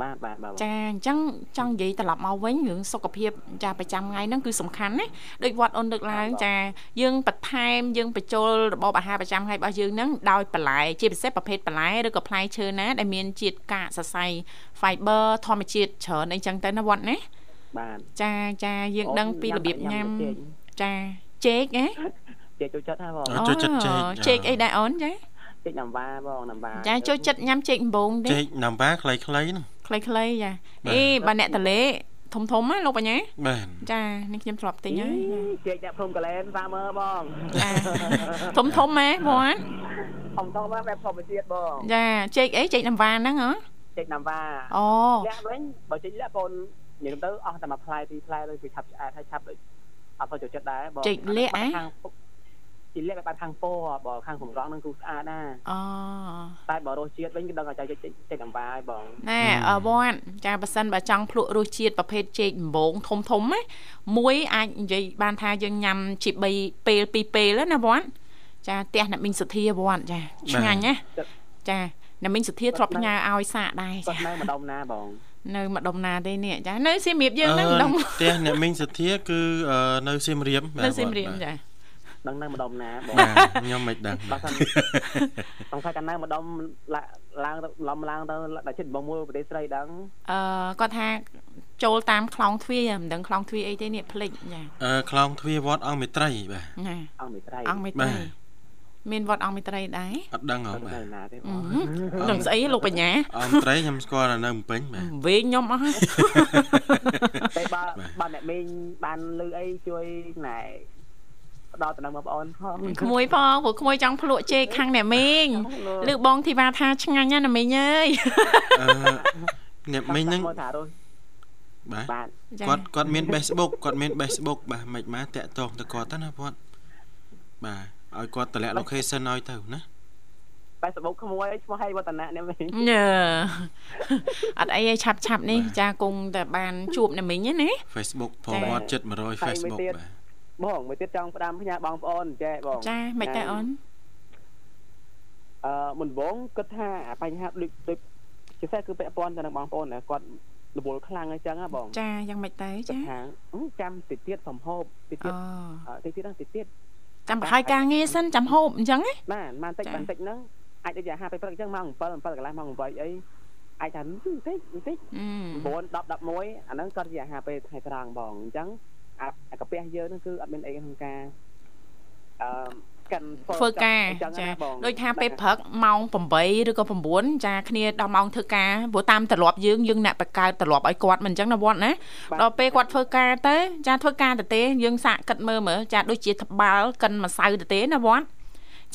បាទបាទបាទបងចាអញ្ចឹងចង់និយាយត្រឡប់មកវិញរឿងសុខភាពចាប្រចាំថ្ងៃហ្នឹងគឺសំខាន់ណាដូចវត្តអូនលើកឡើងចាយើងបន្ថែមយើងបញ្ចូលរបបអាហារប្រចាំថ្ងៃរបស់យើងហ្នឹងដោយបន្លែជាពិសេសប្រភេទបន្លែឬក៏ផ្លែឈើណាដែលមានជាតិកាកសរសៃ fiber ធម្មជាតិច្រើនអីចឹងទៅណាវត្តណាបាទចាចាយើងដឹងពីរបៀបញ៉ាំចាចេកណាចេកចូលចិត្តហ៎បងអូចូលចិត្តចេកចេកអីដែរអូនចាចេកណាំវ៉ាបងណាំវ៉ាចាចូលចិត្តញ៉ាំចេកដំបងទេចេកណាំបាខ្លីៗហ្នឹង ខ្លីៗចាបាទអេបើអ្នកតលេធំធំណាលោកបញ្ញាបាទចានេះខ្ញុំធ្លាប់ទិញហើយចេកអ្នកភូមិកលែនសាមើបងចាធំធំម៉ែវត្តធំធំបែបធម្មជាតិបងចាចេកអីចេកណាំវ៉ាហ្នឹងហ៎ចេកណាំវ៉ាអូលាក់វិញបើចេកលាក់បងនិយាយទៅអស់តែមួយផ្លែពីរផ្លែទៅវាឆាប់ឆ្អែតហើយឆាប់ដូចអត់ទៅចូលចិត្តដែរបងចេកលាក់អេខាង ចេកលាក់បែបខាងពោបងខាងសម្រងហ្នឹងគឺស្អាតណាអូតែបើរសជាតិវិញគឺដឹងតែចេកចេកចេកណាំវ៉ាហើយបងណែអឺវត្តចាបើសិនបើចង់ភ្លក់រសជាតិប្រភេទចេកដំបងធំធំណាមួយអាចនិយាយបានថាយើងញ៉ាំជា3ពេល2ពេលណាវត្តចាផ្ទះអ្នកមីងសុធាវត្តចាឆ្ងាញ់ណាចាអ្នកមីងសុធាធ្លាប់ផ្ញើឲ្យសាកដែរគាចាត់នៅម្ដុំណាបងនៅម្ដុំណាទេនេះចានៅសៀមរាបយើងហ្នឹងម្ដុំផ្ទះអ្នកមីងសធាគឺអឺនៅសៀមរាបបាទនៅសៀមរាបចា ដឹងនៅម្ដុំណាបងបាទខ្ញុំមិនដឹងបើសិនសង្ឃឹមកាលនៅម្ដុំឡើងទៅឡំឡើងទៅដល់ចិត្តបងមួយប្រទេសស្រីដឹងអឺគាត់ថាចូលតាមខ្លងទ្វារមិនដឹងខ្លងទ្វារអីទេនេះភ្លេចចាអឺខ្លងទ្វារវត្តអង្គមេត្រីបាទណាអង្គមេត្រីអង្គមេត្រីមានវត្តអង្គមេត្រីដែរអត់ដឹងហ៎ទៅបាទណាទេបអឺងនឹងស្អីលោកបញ្ញាអង្គមេត្រីខ្ញុំស្គាល់តែនៅភ្នំពេញបាទវិញខ្ញុំអស់ហើយតែបើបើអ្នកមីងបានលឺអីជួយណែ ផ្ដល់តំណែងបងប្អូនផងក្មួយផងព្រោះក្មួយចង់ភ្លក់ចេកខាងអ្នកមីងលឺបងធីវ៉ាថាឆ្ងាញ់ណាស់ណាមីងអើយអឺអ្នកមីងហ្នឹងមកថារសបាទបាទគាត់គាត់មាន Facebook គាត់មាន Facebook បាទមិនម៉ាតាក់តងទៅគាត់ទៅណាគាត់បាទឲ្យគាត់តម្លាក់ location ឲ្យទៅណា Facebook ក្មួយឈ្មោះហេវឌ្ឍនៈនេះវិញញ៉ើអត់អីឯងឆាប់ឆាប់នេះចាគង់តែបានជួបណាមិញណា Facebook ប្រវត្តិចិត្ត100 Facebook បាទ បងមួយទៀតចង់ផ្ដាំផ្ញើបងប្អូនចេះបងចាមិនតែអូនអឺមុនដំបូងគិតថាអាបញ្ហាដូចដូចជាពិសេសគឺពាក់ព័ន្ធទៅនឹងបងប្អូនណាគាត់រវល់ខ្លាំងអញ្ចឹងណាបងចាយ៉ាងម៉េចទៅគិតចាថាអឺចាំតិចទៀតសំហូបតិចទៀតអូអឺតិចទៀតហ្នឹងតិចទៀតចាំប្រហែលការងារសិនចាំហូបអញ្ចឹងណាបាទបានតិចចា៎បានតិចហ្នឹងអាចដូចជាអាហារពេលព្រឹកអញ្ចឹងម៉ោង7 7កន្លះម៉ោង8អីអាចថាបន្តិចបន្តិចអឺ9 10 11អាហ្នឹងគាត់ជាអាហារពេលថ្ងៃត្រង់បងអញ្ចឹង អាអាកាពះយើងហ្នឹងគឺអត់មានអីក្នុងការអឺកាន់ធ្វើការអញ្ចឹងចាណាបងដូចថាពេលព្រឹកម៉ោង8ឬក៏9ចាគ្នាដល់ម៉ោងធ្វើការព្រោះតាមទម្លាប់យើងយើងអ្នកបង្កើតទម្លាប់ឲ្យគាត់មិនអញ្ចឹងណាវត្តណាបាទដល់ពេលគាត់ធ្វើការទៅចាធ្វើការទៅទេយើងសាកគិតមើលមើលចាដូចជាត្បាល់កិនម្សៅទៅទេណាវត្ត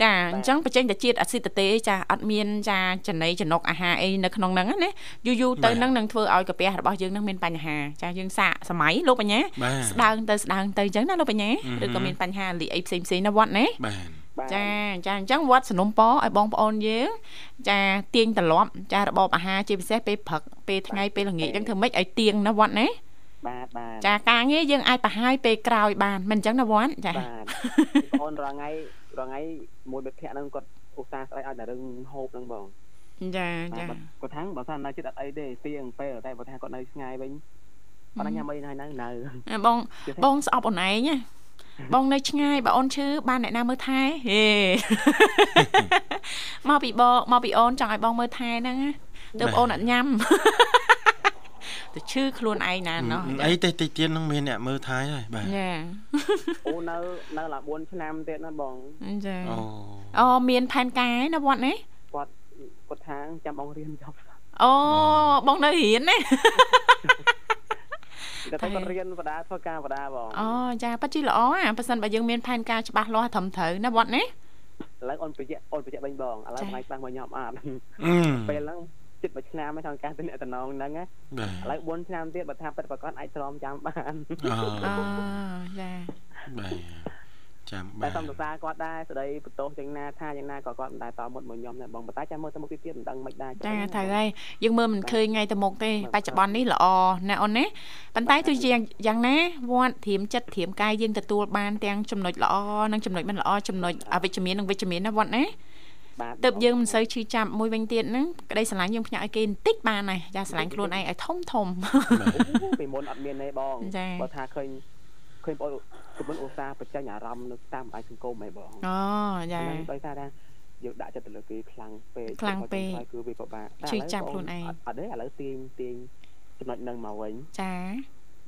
ចាអញ្ចឹងបញ្ចេញតែជាតិអាស៊ីតទេចាអត់មានចាចំណីចំណុកអាហារអីនៅក្នុងហ្នឹងណាយូរយូរទៅហ្នឹងនឹងធ្វើឲ្យកាពះរបស់យើងហ្នឹងមានបញ្ហាចាយើងសាកសម័យលោកបញ្ញាបាទស្ដើងទៅស្ដើងទៅអញ្ចឹងណាលោកបញ្ញាអឺហឹមឬក៏មានបញ្ហាលីអីផ្សេងផ្សេងៗណាវត្តណាបាទបាទចាចាអញ្ចឹងវត្តសនំពរឲ្យបងប្អូនយើងចាទៀងត្រឡប់ចារបបអាហារជាពិសេសពេលព្រឹកពេលថ្ងៃពេលល្ងាចអញ្ចឹងធ្វើម៉េចឲ្យទៀងណាវត្តណាបាទបាទចាការងារយើងអាចប្រហាយពេលក្រោយបានមិនអញ្ចឹងណាវត្តចាបាទ បងអូនរងថ្ងៃរងថ្ងៃមួយមិត្តភក្តិហ្នឹងគាត់ឧស្សាហ៍ស្អីឲ្យតែរឿងហូបហ្នឹងបងចាបាទចាគាត់ថាបើសិននៅចិត្តអត់អីទេទៀងពេលតែបើថាគាត់នៅឆ្ងាយវិញគាត់ញ៉ាំអីនៅនៅនៅអាបងបងស្អប់អូនឯងណាបងនៅឆ្ងាយបើអូនឈឺបានអ្នកណាមើលថែហេមកពីបងមកពីអូនចង់ឲ្យបងមើលថែហ្នឹងណាទើបអូនអត់ញ៉ាំ ទៅឈឺខ្លួនឯងណាណោះអីទេតិចទៀតនឹងមានអ្នកមើលថែហើយបាទចាអូនៅនៅឡា4ឆ្នាំទៀតណាបងចាអូអូមានផែនការឯណាវត្តនេះគាត់គាត់ថាចាំបងរៀនចប់អូបងនៅរៀនណាតែតែគាត់រៀនបដាធ្វើការបដាបងអូចាប៉ាជីល្អអាប៉ះសិនបើយើងមានផែនការច្បាស់លាស់ត្រឹមត្រូវណាវត្តនេះឥឡូវអូនប្រយ័ត្នអូនប្រយ័ត្នវិញបងឥឡូវថ្ងៃខ្លះមកញ៉ាំអត់អឺពេលហ្នឹង ចិត្តមួយឆ្នាំហើយក្នុងការទៅអ្នកតំណងហ្នឹងណាបាទឥឡូវ4ឆ្នាំទៀតបើថាពិតប្រកបអាចទ្រាំចាំបានអូអូចាបាទចាំបាតែទសំដសាគាត់ដែរស្ដីបន្ទោសយ៉ាងណាថាយ៉ាងណាក៏គាត់មិនដែរតមុតមកខ្ញុំដែរបងប៉ុន្តែចាំមើលទៅមុខទៀតទៀតមិនដឹងមិនដែរចាត្រូវហើយយើងមើលមិនឃើញថ្ងៃទៅមុខទេបច្ចុប្បន្ននេះល្អណាអូនណាប៉ុន្តែទោះជាយ៉ាងណាវត្តធៀមចិត្តធៀមកាយយើងទទួលបានទាំងចំណុចល្អនិងចំណុចមិនល្អចំណុចអវិជ្ជមាននិងវិជ្ជមានណាវត្តណាបា ទទៅយើងមិនសូវឈឺចាប់មួយវិញទៀតហ្នឹងក្តីស្រឡាញ់យើងផ្ញើឲ្យគេបន្តិចបានហើយចាស្រឡាញ់ខ្លួនឯងឲ្យធំធំអូពីមុនអត់មានទេបងចា៎បើថាឃើញឃើញបងគឺមិនឧស្សាហ៍បញ្ចេញអារម្មណ៍នៅតាមបណ្ដាញសង្គមហ៎បងអូចាហ្នឹងដោយសារថាយើងដាក់ចិត្តទៅលើគេខ្លាំងពេកខ្លាំងពេកគឺវាពិបាកឈឺចាប់ខ្លួនឯងអត់អត់ទេឥឡូវទាញទាញចំណុចហ្នឹងមកវិញចា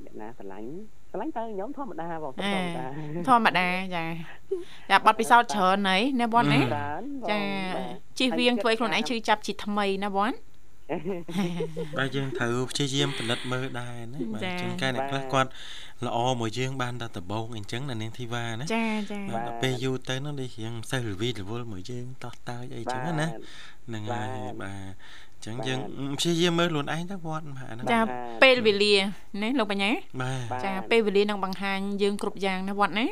អ្នកណាស្រឡាញ់ ស្រឡាញ់ទៅខ្ញុំធម្មតាបងធអេម្មតាធម្មតាចាចាបတ်ពិសោធន៍ច្រើនហើយណាវត្តណាច្រើនបងចាបាទជិះវៀងធ្វើឲ្យខ្លួនឯងឈឺចាប់ជាថ្មីណាវត្តបាទយើងត្រូវព្យាយាមផលិតមើលដែរណាបាទចា៎ជួនកាលអ្នកខ្លះគាត់ល្អមកយើងបានតែដំបងអញ្ចឹងណានាងធីវ៉ាណាចាចាបាទដល់ពេលយូរទៅនោះដូចរៀងមិនសូវរវីរវល់មកយើងតោះតើយអីចឹងណាហ្នឹងហើយបាទអញ្ចឹងយើងព្យាយាមមើលខ្លួនឯងទៅវត្តបាទអាហ្នឹងចាពេលវេលាណាលោកបញ្ញាបាទចាពេលវេលានឹងបង្ហាញយើងគ្រប់យ៉ាងណាវត្តណា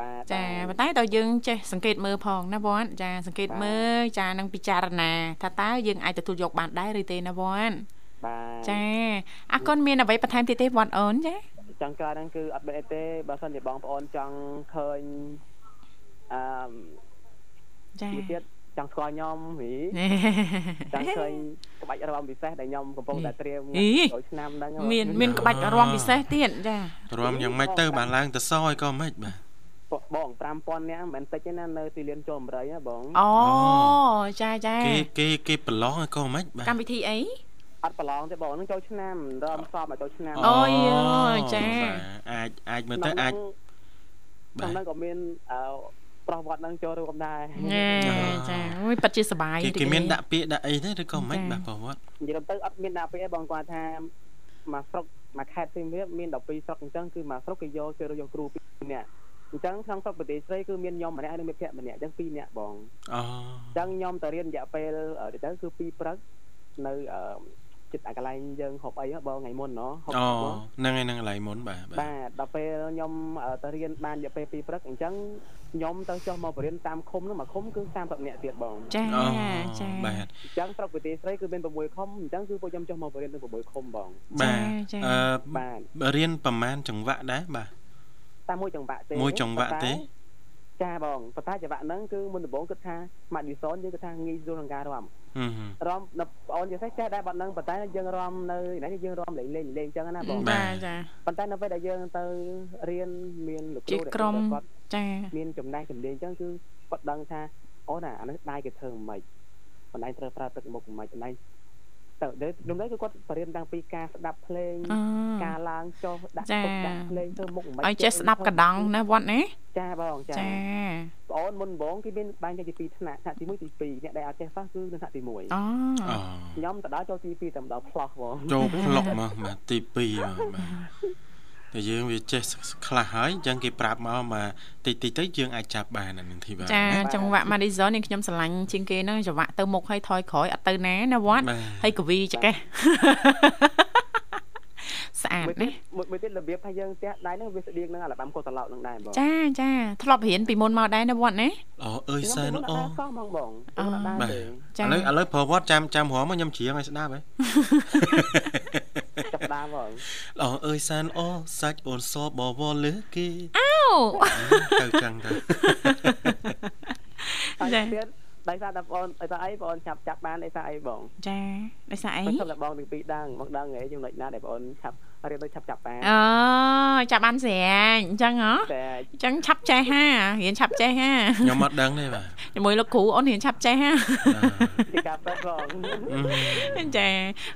បាទចាប៉ុន្តែដល់យើងចេះសង្កេតមើលផងណាវត្តចាសង្កេតមើលចានឹងពិចារណាថាតើយើងអាចទទួលយកបានដែរឬទេណាវត្តបាទចាអរគុណមានអ្វីបន្ថែមទៀតទេវត្តអូនចាចង់ក្រោយហ្នឹងគឺអត់មានអីទេបើសិនជាបងប្អូនចង់ឃើញអឺចាមួយទៀត ចង់ស្គាល់ខ្ញុំហីចង់ឃើញក្បាច់រាំពិសេសដែលខ្ញុំកំពុងតែត្រៀមអីចូលឆ្នាំហ្នឹងមានមានក្បាច់រាំពិសេសទៀតចារំយ៉ាងម៉េចទៅបានឡើងទៅសឲ្យក៏មិនបាទបង5000នាក់មិនមែនតិចទេណានៅទីលានចូល8ណាបងអូចាចាគេគេគេប្រឡងឲ្យក៏មិនបាទកម្មវិធីអីអត់ប្រឡងទេបងហ្នឹងចូលឆ្នាំរំសອບមកចូលឆ្នាំអូយចាបាទអាចអាចមើលទៅអាចបាទហ្នឹងក៏មានអឺ ប្រុសវត្តហ្នឹងចូលរួមដែរណែចាអូយប៉ិតជាសបាយគេគេមានដាក់ពាក្យដាក់អីទេឬក៏មិនចា៎បាទប្រវត្តិនិយាយទៅអត់មានដាក់ពេកទេបងគាត់ថាមកស្រុកមកខេត្តផ្សេងទៀតមាន12ស្រុកអញ្ចឹងគឺមកស្រុកគេយកគេយកគ្រូ2នាក់អញ្ចឹងក្នុងស្រុកប្រទេសស្រីគឺមានខ្ញុំម្នាក់និងមិត្តភក្តិម្នាក់អញ្ចឹង2នាក់បងអូអញ្ចឹងខ្ញុំទៅរៀនរយៈពេលទៅទៅគឺ2ព្រឹកនៅអឺ ចិត្តអាកន្លែងយើងហូបអីបងថ្ងៃមុនណោះហូបអូហ្នឹងហើយហ្នឹងកន្លែងមុនបាទបាទដល់ពេលខ្ញុំទៅរៀនបានរយៈពេល2ព្រឹកអញ្ចឹងខ្ញុំទៅចុះមកបរិញ្ញាតាមឃុំនោះមួយឃុំគឺ30នាក់ទៀតបងចាអូចាបាទអញ្ចឹងស្រុកវិទ្យាស្រីគឺមាន6ឃុំអញ្ចឹងគឺពួកខ្ញុំចុះមកបរិញ្ញាទាំង6ឃុំបងបាទអឺបាទរៀនប្រមាណចង្វាក់ដែរបាទតាមមួយចង្វាក់ទេមួយចង្វាក់ទេចាបងប៉ុន្តែចង្វាក់ហ្នឹងគឺមុនដំបូងគិតថាម៉ាឌីសនយើងគិតថាងាយស្រួលក្នុងការរាំ ហឹមរាំបងអូននិយាយថាចេះដែរបាត់ហ្នឹងប៉ុន្តែយើងរាំនៅណាយើងរាំលេងលេងលេងអញ្ចឹងណាបងបាទចាប៉ុន្តែនៅពេលដែលយើងទៅរៀនមានលោកគ្ជារូដែលក្រុមគាត់ចាមានចំណេះចំណេញអញ្ចឹងគឺគាត់ដឹងថាអូនអាអានេះដៃគេធ្វើមិនខ្មិចបណ្ដៃត្រូវប្រើទឹកមុខមិនខ្មិចបណ្ដៃ ទៅដូចនេះគឺគាត់បរៀនតាំងពីការស្ដាប់ភ្លេងអឺការឡើងចុះដាក់ចាពុកដាក់ភ្លេងធ្វើមុខមិនខ្មិចឲ្យចេះស្ដាប់កណ្ដង់ណាវត្តណាចាបងចាចាបងអូនមុនដំបូងគេមានបែងចែកជាពីរថ្នាក់ថ្នាក់ទី1ទី2អ្នកដែលអត់ចេះសោះគឺនៅថ្នាក់ទី1អូអូខ្ញុំទៅដល់ចូលទី2តែម្ដងផ្លោះបងចូលផ្លុកមកបាទទី2បាទបាទតែ យើងវាចេះខ្លះហើយអញ្ចឹងគេប្រាប់មកមកតិចតិចទៅយើងអាចចាប់បានអានឹងធីបាទចាណាចង្វាក់ Madison នេះខ្ញុំស្រឡាញ់ជាងគេហ្នឹងចង្វាក់ទៅមុខឲ្យថយក្រោយអត់ទៅណាណាវត្តបាទហើយកវីចកេះស្អាតមួយទៀតណាមួយមួយទៀតរបៀបថាយើងផ្ទះដៃហ្នឹងវាស្តៀងនឹងអាល់បាំកូតឡោតនឹងដែរបងចាចាធ្លាប់រៀនពីមុនមកដែរណាវត្តណាអូអើយសែនខ្ញុំអូអត់សោះហ្មងបងខ្ញុំអត់ដែរបាទទេចាឥឡូវឥឡូវប្រវត្តិចាំចាំរមមកខ្ញុំច្រៀងឲ្យស្ដាប់ហ៎ចា ប់ដើមបងអូអើយសែនអូសាច់អូនសបវលលើគេអូទៅចឹងទៅហើយចាទៀតដោយសារតែបងដោយសារអីបងឆាប់ចាប់បានដោយសារអីបងចាដោយសារអីមិនសុំតែបងទាំងពីរដឹងមកដឹងហ៎ចំណុចណាដែលបងឆាប់ រៀនទៅឆាប់ចាប់បានអូចាប់បានស្រាញអញ្ចឹងហ៎តែអញ្ចឹងឆាប់ចេះហារៀនឆាប់ចេះហាខ្ញុំអត់ដឹងទេបាទជាមួយលោកគ្រូអូនរៀនឆាប់ចេះហាជាការប្រាប់បងចា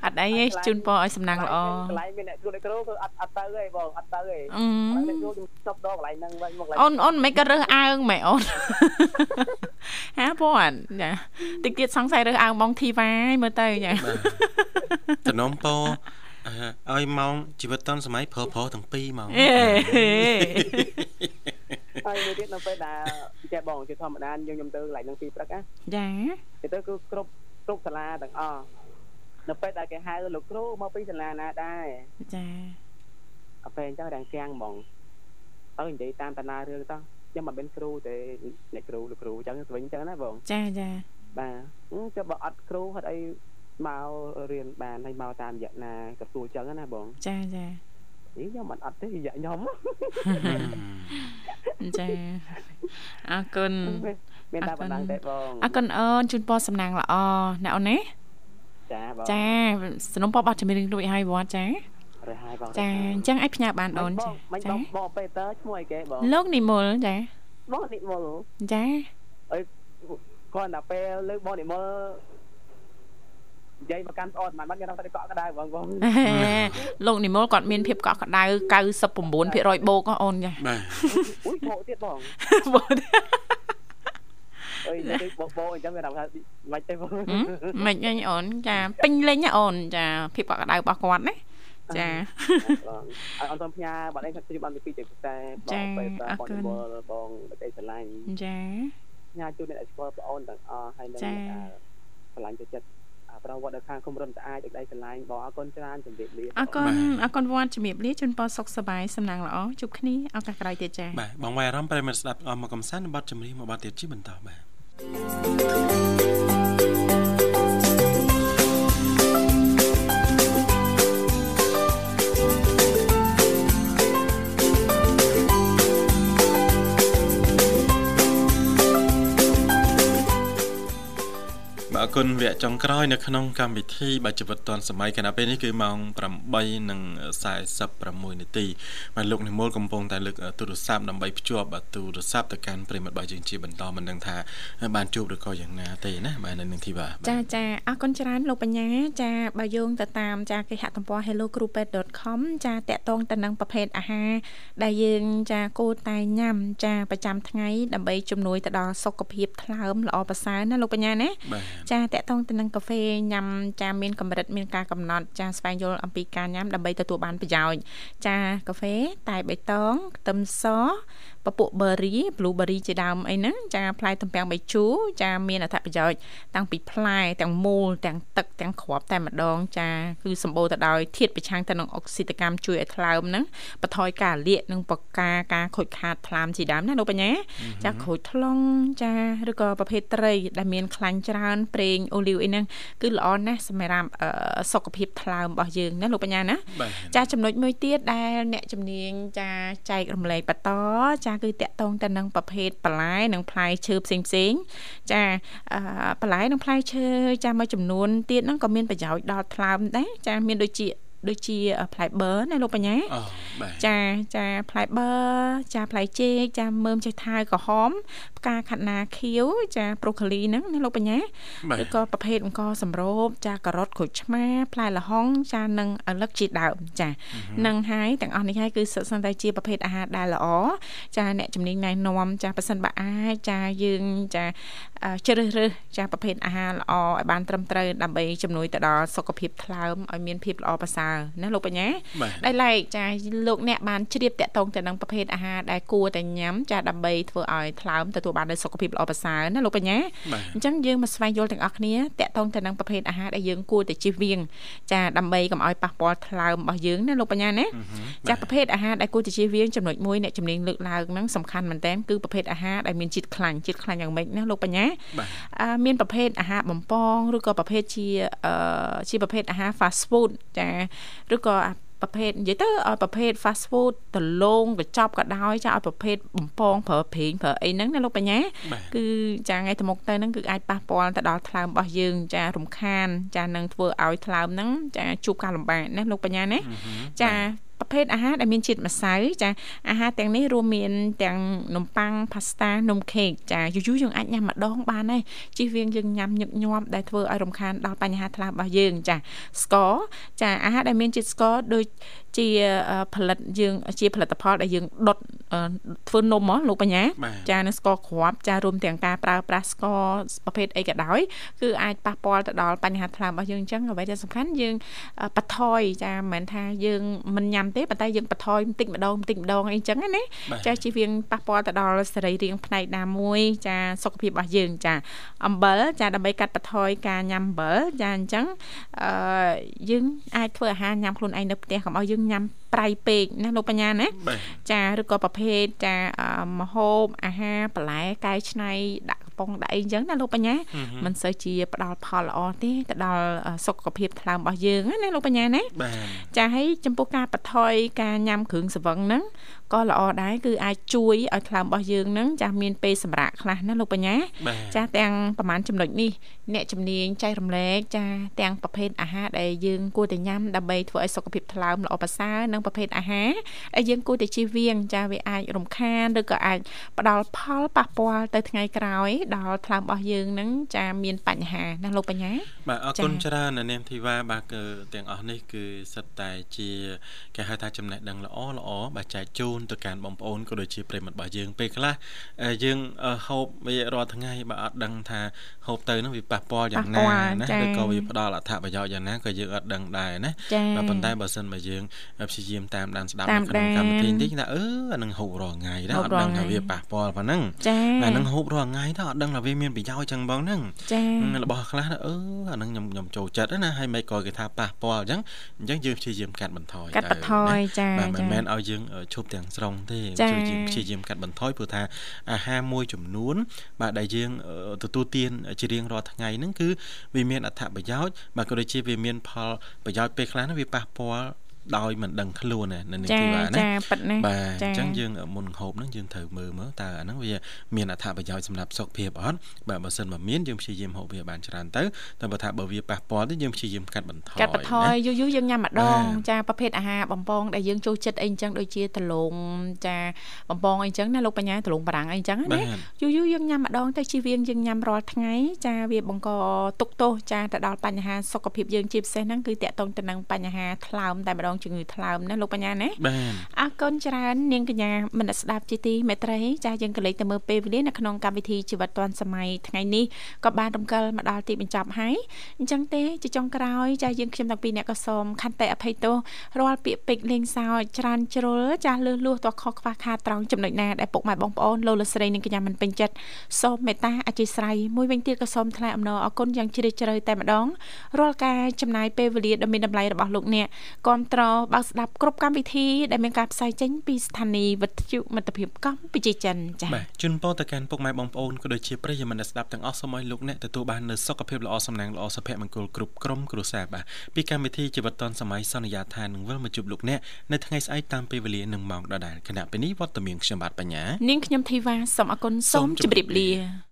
អត់អីទេជូនពរឲ្យសំណាងល្អកន្លែងមានអ្នកគ្រូអ្នកគ្រូគឺអត់អត់ទៅទេបងអត់ទៅទេអឺអ្នកគ្រូខ្ញុំចប់ដល់កន្លែងហ្នឹងវិញមកកន្លែងអូនអូនមិនក៏រើសអើងម៉េចអូនហាពនចាតិចទៀតសង្ស័យរើសអើងបងធីវ៉ាឲ្យមើលទៅចាបាទតំណំពោអឺ ឲ្យម៉ោងជីវិតតនសម័យប្រុសប្រុសទាំងពីរហ្មងអេហើយមួយទៀតនៅពេលដែលចេះបងជាធម្មតាយើងខ្ញុំទៅកន្លែងហ្នឹងពីព្រឹកណាចាទៅទៅគឺគ្រប់គ្រប់សាលាទាំងអស់នៅពេលដែលគេហៅលោកគ្រូមកពីសាលាណាដែរចាអពេលអញ្ចឹងរាំងគាំងហ្មងទៅនិយាយតាមតាណារឿងទៅខ្ញុំមិនមានគ្រូទេអ្នកគ្រូលោកគ្រូអញ្ចឹងទៅវិញអញ្ចឹងណាបងចាចាបាទចុះបើអត់គ្រូហត់អី មករៀនបានហើយមកតាមរយៈណាក៏សួរអញ្ចឹងណាបងចាចាអីខ្ញុំមិនអត់ទេរយៈខ្ញុំចាអរគុណមានតែប៉ុណ្ណឹងទេបងអរគុណអូនជូនពរសំណាងល្អណាអូនណាចាបងចាสนុំពរប័ណ្ណជំនាញរួចហើយវត្តចារើសហើយបងចាអញ្ចឹងឲ្យផ្ញើបានអូនបចាងមិនបងបងពេតើឈ្មោះអីគេបងលោកនិមលចាបងនិមលចាគាត់តែពេលលើបងនិមល និយាយមកកាន់ប្អូនមិនបានខ្ញុំទៅកក់ក្ដៅបងបងលោកនិមលគាត់មានភាពកក់ក្ដៅ99%បូកអូនចាបាទអ៊ុយបោកទៀតបងបូកអើយនិយាយបោកបោកអញ្ចឹងវាថាមិនទេបងមិនអីអូនចាពេញលេញណាអូនចាភាពកក់ក្ដៅរបស់គាត់ណាចាបងអត់អត់សូមផ្ញើបាត់នេះខ្ញុំបានពីពីតែបងពេតើបងនិមលបងតែស្រឡាញ់ចាញ៉ាជូនអ្នកស្គាល់បងអូនទាំងអស់ហើយនឹងស្រឡាញ់ទៅចិត្ត ប្រវត្តិនៅខាងគុំរំស្អាតដៃស្រឡាញ់បងអរគុណច្រើនជំរាបលាអរគុណអរគុណវត្តជំរាបលាជូនពរសុខសប្បាយសំណាងល្អជួបគ្នាឱកាសក្រោយទៀតចាបាទបងវាយអារម្មណ៍ប្រិយមិត្តស្ដាប់អស់មកកំសាន្តនៅបទចម្រៀងមួយបទទៀតជាបន្តបាទ អរគុណវគ្គចុងក្រោយនៅក្នុងកម្មវិធីបាទជីវិតឌွန်សម័យខណៈពេលនេះគឺម៉ោង8:46នាទីបាទលោកនិមលកំពុងតែលើកទូរស័ព្ទដើម្បីភ្ជាប់បាទទូរស័ព្ទទៅកាន់ប្រិមត្តរបស់យើងជាបន្តមិនដឹងថាបានជួបឬក៏យ៉ាងណាទេណាបាទនៅនឹងធីវ៉ាចាចាអរគុណច្រើនលោកបញ្ញាចាបើយោងទៅតាមចាគេហទំព័រ hellocrupet.com ចាតកតងទៅនឹងប្រភេទអាហារដែលយើងចាគួរតែញ៉ាំចាប្រចាំថ្ងៃដើម្បីជំនួយទៅដល់សុខភាពថ្លើមល្អប្រសើរណាលោកបញ្ញាណាបាទចាតកតងទៅនឹងកាហ្វេញ៉ាំចាមានកម្រិតមានការកំណត់ចាស្វែងយល់អំពីការញ៉ាំដើម្បីទទួលបានប្រយោជន៍ចាកាហ្វេតែបៃតងខ្ទឹមស ពពពួក berry blueberry ជាដើមអីហ្នឹងចាផ្លែទំពាំងបាយជូរចាមានអត្ថប្រយោជន៍តាំងពីផ្លែទាំងមូលទាំងទឹកទាំងគ្រាប់តែម្ដងចាគឺសម្បូរទៅដោយធាតុប្រឆាំងទៅនឹងអុកស៊ីតកម្មជួយឲ្យថ្លើមហ្នឹងបន្ថយការលាកនិងបង្ការការខូចខាតថ្លើមជាដើមណាលោកបញ្ញាចាខូចថ្លុងចាឬក៏ប្រភេទត្រីដែលមានខ្លាញ់ច្រើនប្រេងអូលីវអីហ្នឹងគឺល្អណាស់សម្រាប់សុខភាពថ្លើមរបស់យើងណាលោកបញ្ញាណាចាចំណុចមួយទៀតដែលអ្នកជំនាញចាចែករំលែកបន្តចាគឺតកតងទៅនឹងប្រភេទបន្លែនិងផ្លែឈើផ្សេងផ្សេងចាបន្លែនិងផ្លែឈើចាមួយចំនួនទៀតហ្នឹងក៏មានប្រយោជន៍ដល់ថ្លើមដែរចាមានដូចជា ដូចជាផ្លែបឺណាលោកបញ្ញាចាចាផ្លែបឺចាផ្លែចេកចាមើមចេះថាវក្រហមផ្កាខាត់ណាខៀវចាប្រូកូលីហ្នឹងណាលោកបញ្ញាឬក៏ប្រភេទអង្គសម្រូបចាការ៉ុតក្រូចឆ្មាផ្លែល្ហុងចានិងអលឹកជាដើមចានឹងហើយទាំងអស់នេះហើយគឺសិនតែជាប្រភេទអាហារដែលល្អចាអ្នកជំនាញណែនាំចាប៉ះសិនបើអាចចាយើងចាជ្រើសរើសចាប្រភេទអាហារល្អឲ្យបានត្រឹមត្រូវដើម្បីជំនួយទៅដល់សុខភាពថ្លើមឲ្យមានភាពល្អប្រសើរណាលោកបញ្ញាដែលឡែកចាលោកអ្នកបានជ្រាបតាក់ទងទៅនឹងប្រភេទអាហារដែលគួរតែញ៉ាំចាដើម្បីធ្វើឲ្យថ្លើមទទួលបាននូវសុខភាពល្អប្រសើរណាលោកបញ្ញាអញ្ចឹងយើងមកស្វែងយល់ទាំងអស់គ្នាតាក់ទងទៅនឹងប្រភេទអាហារដែលយើងគួរតែជៀសវាងចាដើម្បីកុំឲ្យប៉ះពាល់ថ្លើមរបស់យើងណាលោកបញ្ញាណាចាប្រភេទអាហារដែលគួរតែជៀសវាងចំណុចមួយអ្នកជំនាញលើកឡើងហ្នឹងសំខាន់មែនតើគឺប្រភេទអាហារដែលមានជាតិខ្លាញ់ជាតិខ្លាញ់យ៉ាងម៉េចណាលោកបញ្ញាមានប្រភេទអាហារបំពងឬក៏ប្រភេទជាជាប្រភេទអាហារ fast food ចាឬក៏ប្រភេទនិយាយទៅឲ្យប្រភេទ fast food ដលងកញ្ចប់ក៏ដោយចាឲ្យប្រភេទបំពងប្រើប្រេងប្រើអីហ្នឹងណាលោកបញ្ញាគឺចាថ្ងៃទៅមុខទៅហ្នឹងគឺអាចប៉ះពាល់ទៅដល់ថ្លើមរបស់យើងចារំខាន ចានឹងធ្វើឲ្យថ្លើមហ្នឹងចាជួបការលំបាកណាលោកបញ្ញាណាចា ប្រភេទអាហារដែលមានជាតិម្សៅចាអាហារទាំងនេះរួមមានទាំងនំប៉័ងផាស្តានំខេកចាយូរយូរយើងអាចញ៉ាំម្ដងបានហើយជិះវៀងយើងញ៉ាំញឹកញាប់ដែលធ្វើឲ្យរំខានដល់បញ្ហាថ្លើមរបស់យើងចាស្ករចាអាហារដែលមានជាតិស្ករដូច ជាផលិតយើងជាផលិតផលដែលយើងដុតធ្វើនំហ៎លោកបញ្ញាចានឹងស្ករគ្រាប់ចារួមទាំងការប្រើប្រាស់ស្ករប្រភេទអីក៏ដោយគឺអាចប៉ះពាល់ទៅដល់បញ្ហាថ្លើមរបស់យើងអញ្ចឹងអ្វីដែលសំខាន់យើងបន្ថយចាមិនមែនថាយើងមិនញ៉ាំទេប៉ុន្តែយើងបន្ថយបន្តិចម្ដងបន្តិចម្ដងអីចឹងណាចាជិះវៀងប៉ះពាល់ទៅដល់សរីរាង្គផ្នែកណាមួយចាសុខភាពរបស់យើងចាអំបិលចាដើម្បីកាត់បន្ថយការញ៉ាំអំបិលចាអញ្ចឹងអឺយើងអាចធ្វើអាហារញ៉ាំខ្លួនឯងនៅផ្ទះកុំឲ្យយើងញ៉ាំប្រៃពេកណាលោកបញ្ញាណាចាឬក៏ប្រភេទចាមហូបអាហារបន្លែកែច្នៃដាក់កំប៉ុងដាក់អីចឹងណាលោកបញ្ញាមិនសូវជាផ្ដល់ផលល្អទេទៅដល់សុខភាពថ្លើមរបស់យើងណាលោកបញ្ញាណាចាហើយចំពោះការបន្ថយការញ៉ាំគ្រឿងសង្វឹងហ្នឹង ក៏ល្អដែរគឺអាចជួយឲ្យថ្លើមរបស់យើងហ្នឹងចាស់មានពេលសម្រាកខ្លះណាលោកបញ្ញាចាស់ទាំងប្រហែលចំណុចនេះអ្នកជំនាញចែករំលែកចាស់ទាំងប្រភេទអាហារដែលយើងគួរតែញ៉ាំដើម្បីធ្វើឲ្យសុខភាពថ្លើមល្អប្រសើរនិងប្រភេទអាហារដែលយើងគួរតែជៀសវាងចាស់វាអាចរំខានឬក៏អាចផ្ដល់ផលប៉ះពាល់ទៅថ្ងៃក្រោយដល់ថ្លើមរបស់យើងហ្នឹងចាមានបញ្ហាណាលោកបញ្ញាបាទអរគុណច្រើននាងធីវ៉ាបាទគឺទាំងអស់នេះគឺសិតតែជាគេហៅថាចំណេះដឹងល្អល្អបាទចែកជូនទៅកាន់បងប្អូនក៏ដូចជាប្រិមត្តរបស់យើងពេលខ្លះយើងហូបវារាល់ថ្ងៃបើអត់ដឹងថាហូបទៅនោះវាប៉ះពាល់យ៉ាងណាណាឬក៏វាផ្ដល់អត្ថប្រយោជន៍យ៉ាងណាក៏យើងអត់ដឹងដែរណាបាទប៉ុន្តែបើសិនបើយើងព្យាយាមតាមដានស្ដាប់នៅក្នុងកម្មវិធីនេះថាអឺអានឹងហូបរាល់ថ្ងៃដែរអត់ដឹងថាវាប៉ះពាល់ប៉ុណ្ណឹងតែនឹងហូបរាល់ថ្ងៃទៅអត់ដឹងថាវាមានប្រយោជន៍ចឹងបងហ្នឹងរបស់ខ្លះអឺអានឹងខ្ញុំខ្ញុំចូលចិត្តណាហើយមិនក៏គេថាប៉ះពាល់អញ្ចឹងអញ្ចឹងយើងព្យាយាមកាត់បន្ថយកាត់បន្ថយចាបាទមិនមែនឲ្យយើងឈប់ទាំងស្រុងទេជួយយើងព្យាយាមកាត់បន្ថយព្រោះថាអាហារមួយចំនួន បាទដែលយើងទទួលទានជារៀងរាល់ថ្ងៃហ្នឹងគឺវាមានអត្ថប្រយោជន៍បាទក៏ដូចជាវាមានផលប្រយោជន៍ពេលខ្លះហ្នឹងវាប៉ះពាល់ ដោយមិនដឹងខ្លួនណានៅនេះទីបាទណាចាប៉ិតណាបាទអញ្ចឹងយើងមុនហូបហ្នឹងយើងត្រូវមើលមើលតើអាហ្នឹងវាមានអត្ថប្រយោជន៍សម្រាប់សុខភាពអត់បាទបើសិនមកមានយើងព្យាយាមហូបវាបានច្រើនទៅតែបើថាបើវាប៉ះពាល់ទៅយើងព្យាយាមកាត់បន្ថយកាត់បន្ថយយូរយូរយើងញ៉ាំម្ដងចាប្រភេទអាហារបំពងដែលយើងចូលចិត្តអីអញ្ចឹងដូចជាដលងចាបំពងអីអញ្ចឹងណាលោកបញ្ញាដលងបារាំងអីអញ្ចឹងណាយូរយូរយើងញ៉ាំម្ដងទៅជិះវៀងយើងញ៉ាំរាល់ថ្ងៃចាវាបង្កទុកទោសចាទៅដល់បញ្ហាសុខភាពយើងជាពិសេសហ្នឹងគឺតកតងទៅនឹងបញ្ហាថ្លើមតែម្ដងជំងឺថ្លើមណាលោកបញ្ញាណាបាទអរគុណច្រើននាងកញ្ញាមនស្ដាប់ជាទីមេត្រីចាស់យើងក៏លេចទៅមើលពេលវេលានៅក្នុងកម្មវិធីជីវិតឌွန်សម័យថ្ងៃនេះក៏បានរំកិលមកដល់ទីបញ្ចប់ហើយអញ្ចឹងទេជាចុងក្រោយចាស់យើងខ្ញុំទាំងពីរអ្នកក៏សូមខន្តីអភ័យទោសរាល់ពាក្យពេចន៍លេងសើចច្រើនជ្រុលចាស់លឺលួសតខុសខ្វះខាតត្រង់ចំណុចណាដែលពុកម៉ែបងប្អូនលោកលស្រីនិងកញ្ញាមិនពេញចិត្តសូមមេត្តាអធិស្ឋានមួយវិញទៀតក៏សូមថ្លែងអំណរអគុណយ៉ាងជ្រាលជ្រៅតែម្ដងរាល់ការចំណាយពេលវេលាដ៏មានតម្លៃរបស់លោកអ្នកគ្រប់ត្របើកស្ដាប់គ្រប់កម្មវិធីដែលមានការផ្សាយចេញពីស្ថានីយ៍វិទ្យុមិត្តភាពកម្ពុជាចិនចា៎បាទជូនពរទៅកាន់ពុកម៉ែបងប្អូនក៏ដូចជាប្រិយមិត្តអ្នកស្ដាប់ទាំងអស់សូមឲ្យលោកអ្នកទទួលបាននូវសុខភាពល្អសំណាងល្អសុភមង្គលគ្រប់ក្រុមគ្រួសារបាទពីកម្មវិធីជីវិតឌុនសម័យសន្យាថានឹងវិលមកជួបលោកអ្នកនៅថ្ងៃស្អែកតាមពេលវេលានិងម៉ោងដដែលគណៈពេលនេះវត្តមានខ្ញុំបាទបញ្ញានាងខ្ញុំធីវ៉ាសូមអគុណសូមជម្រាបលា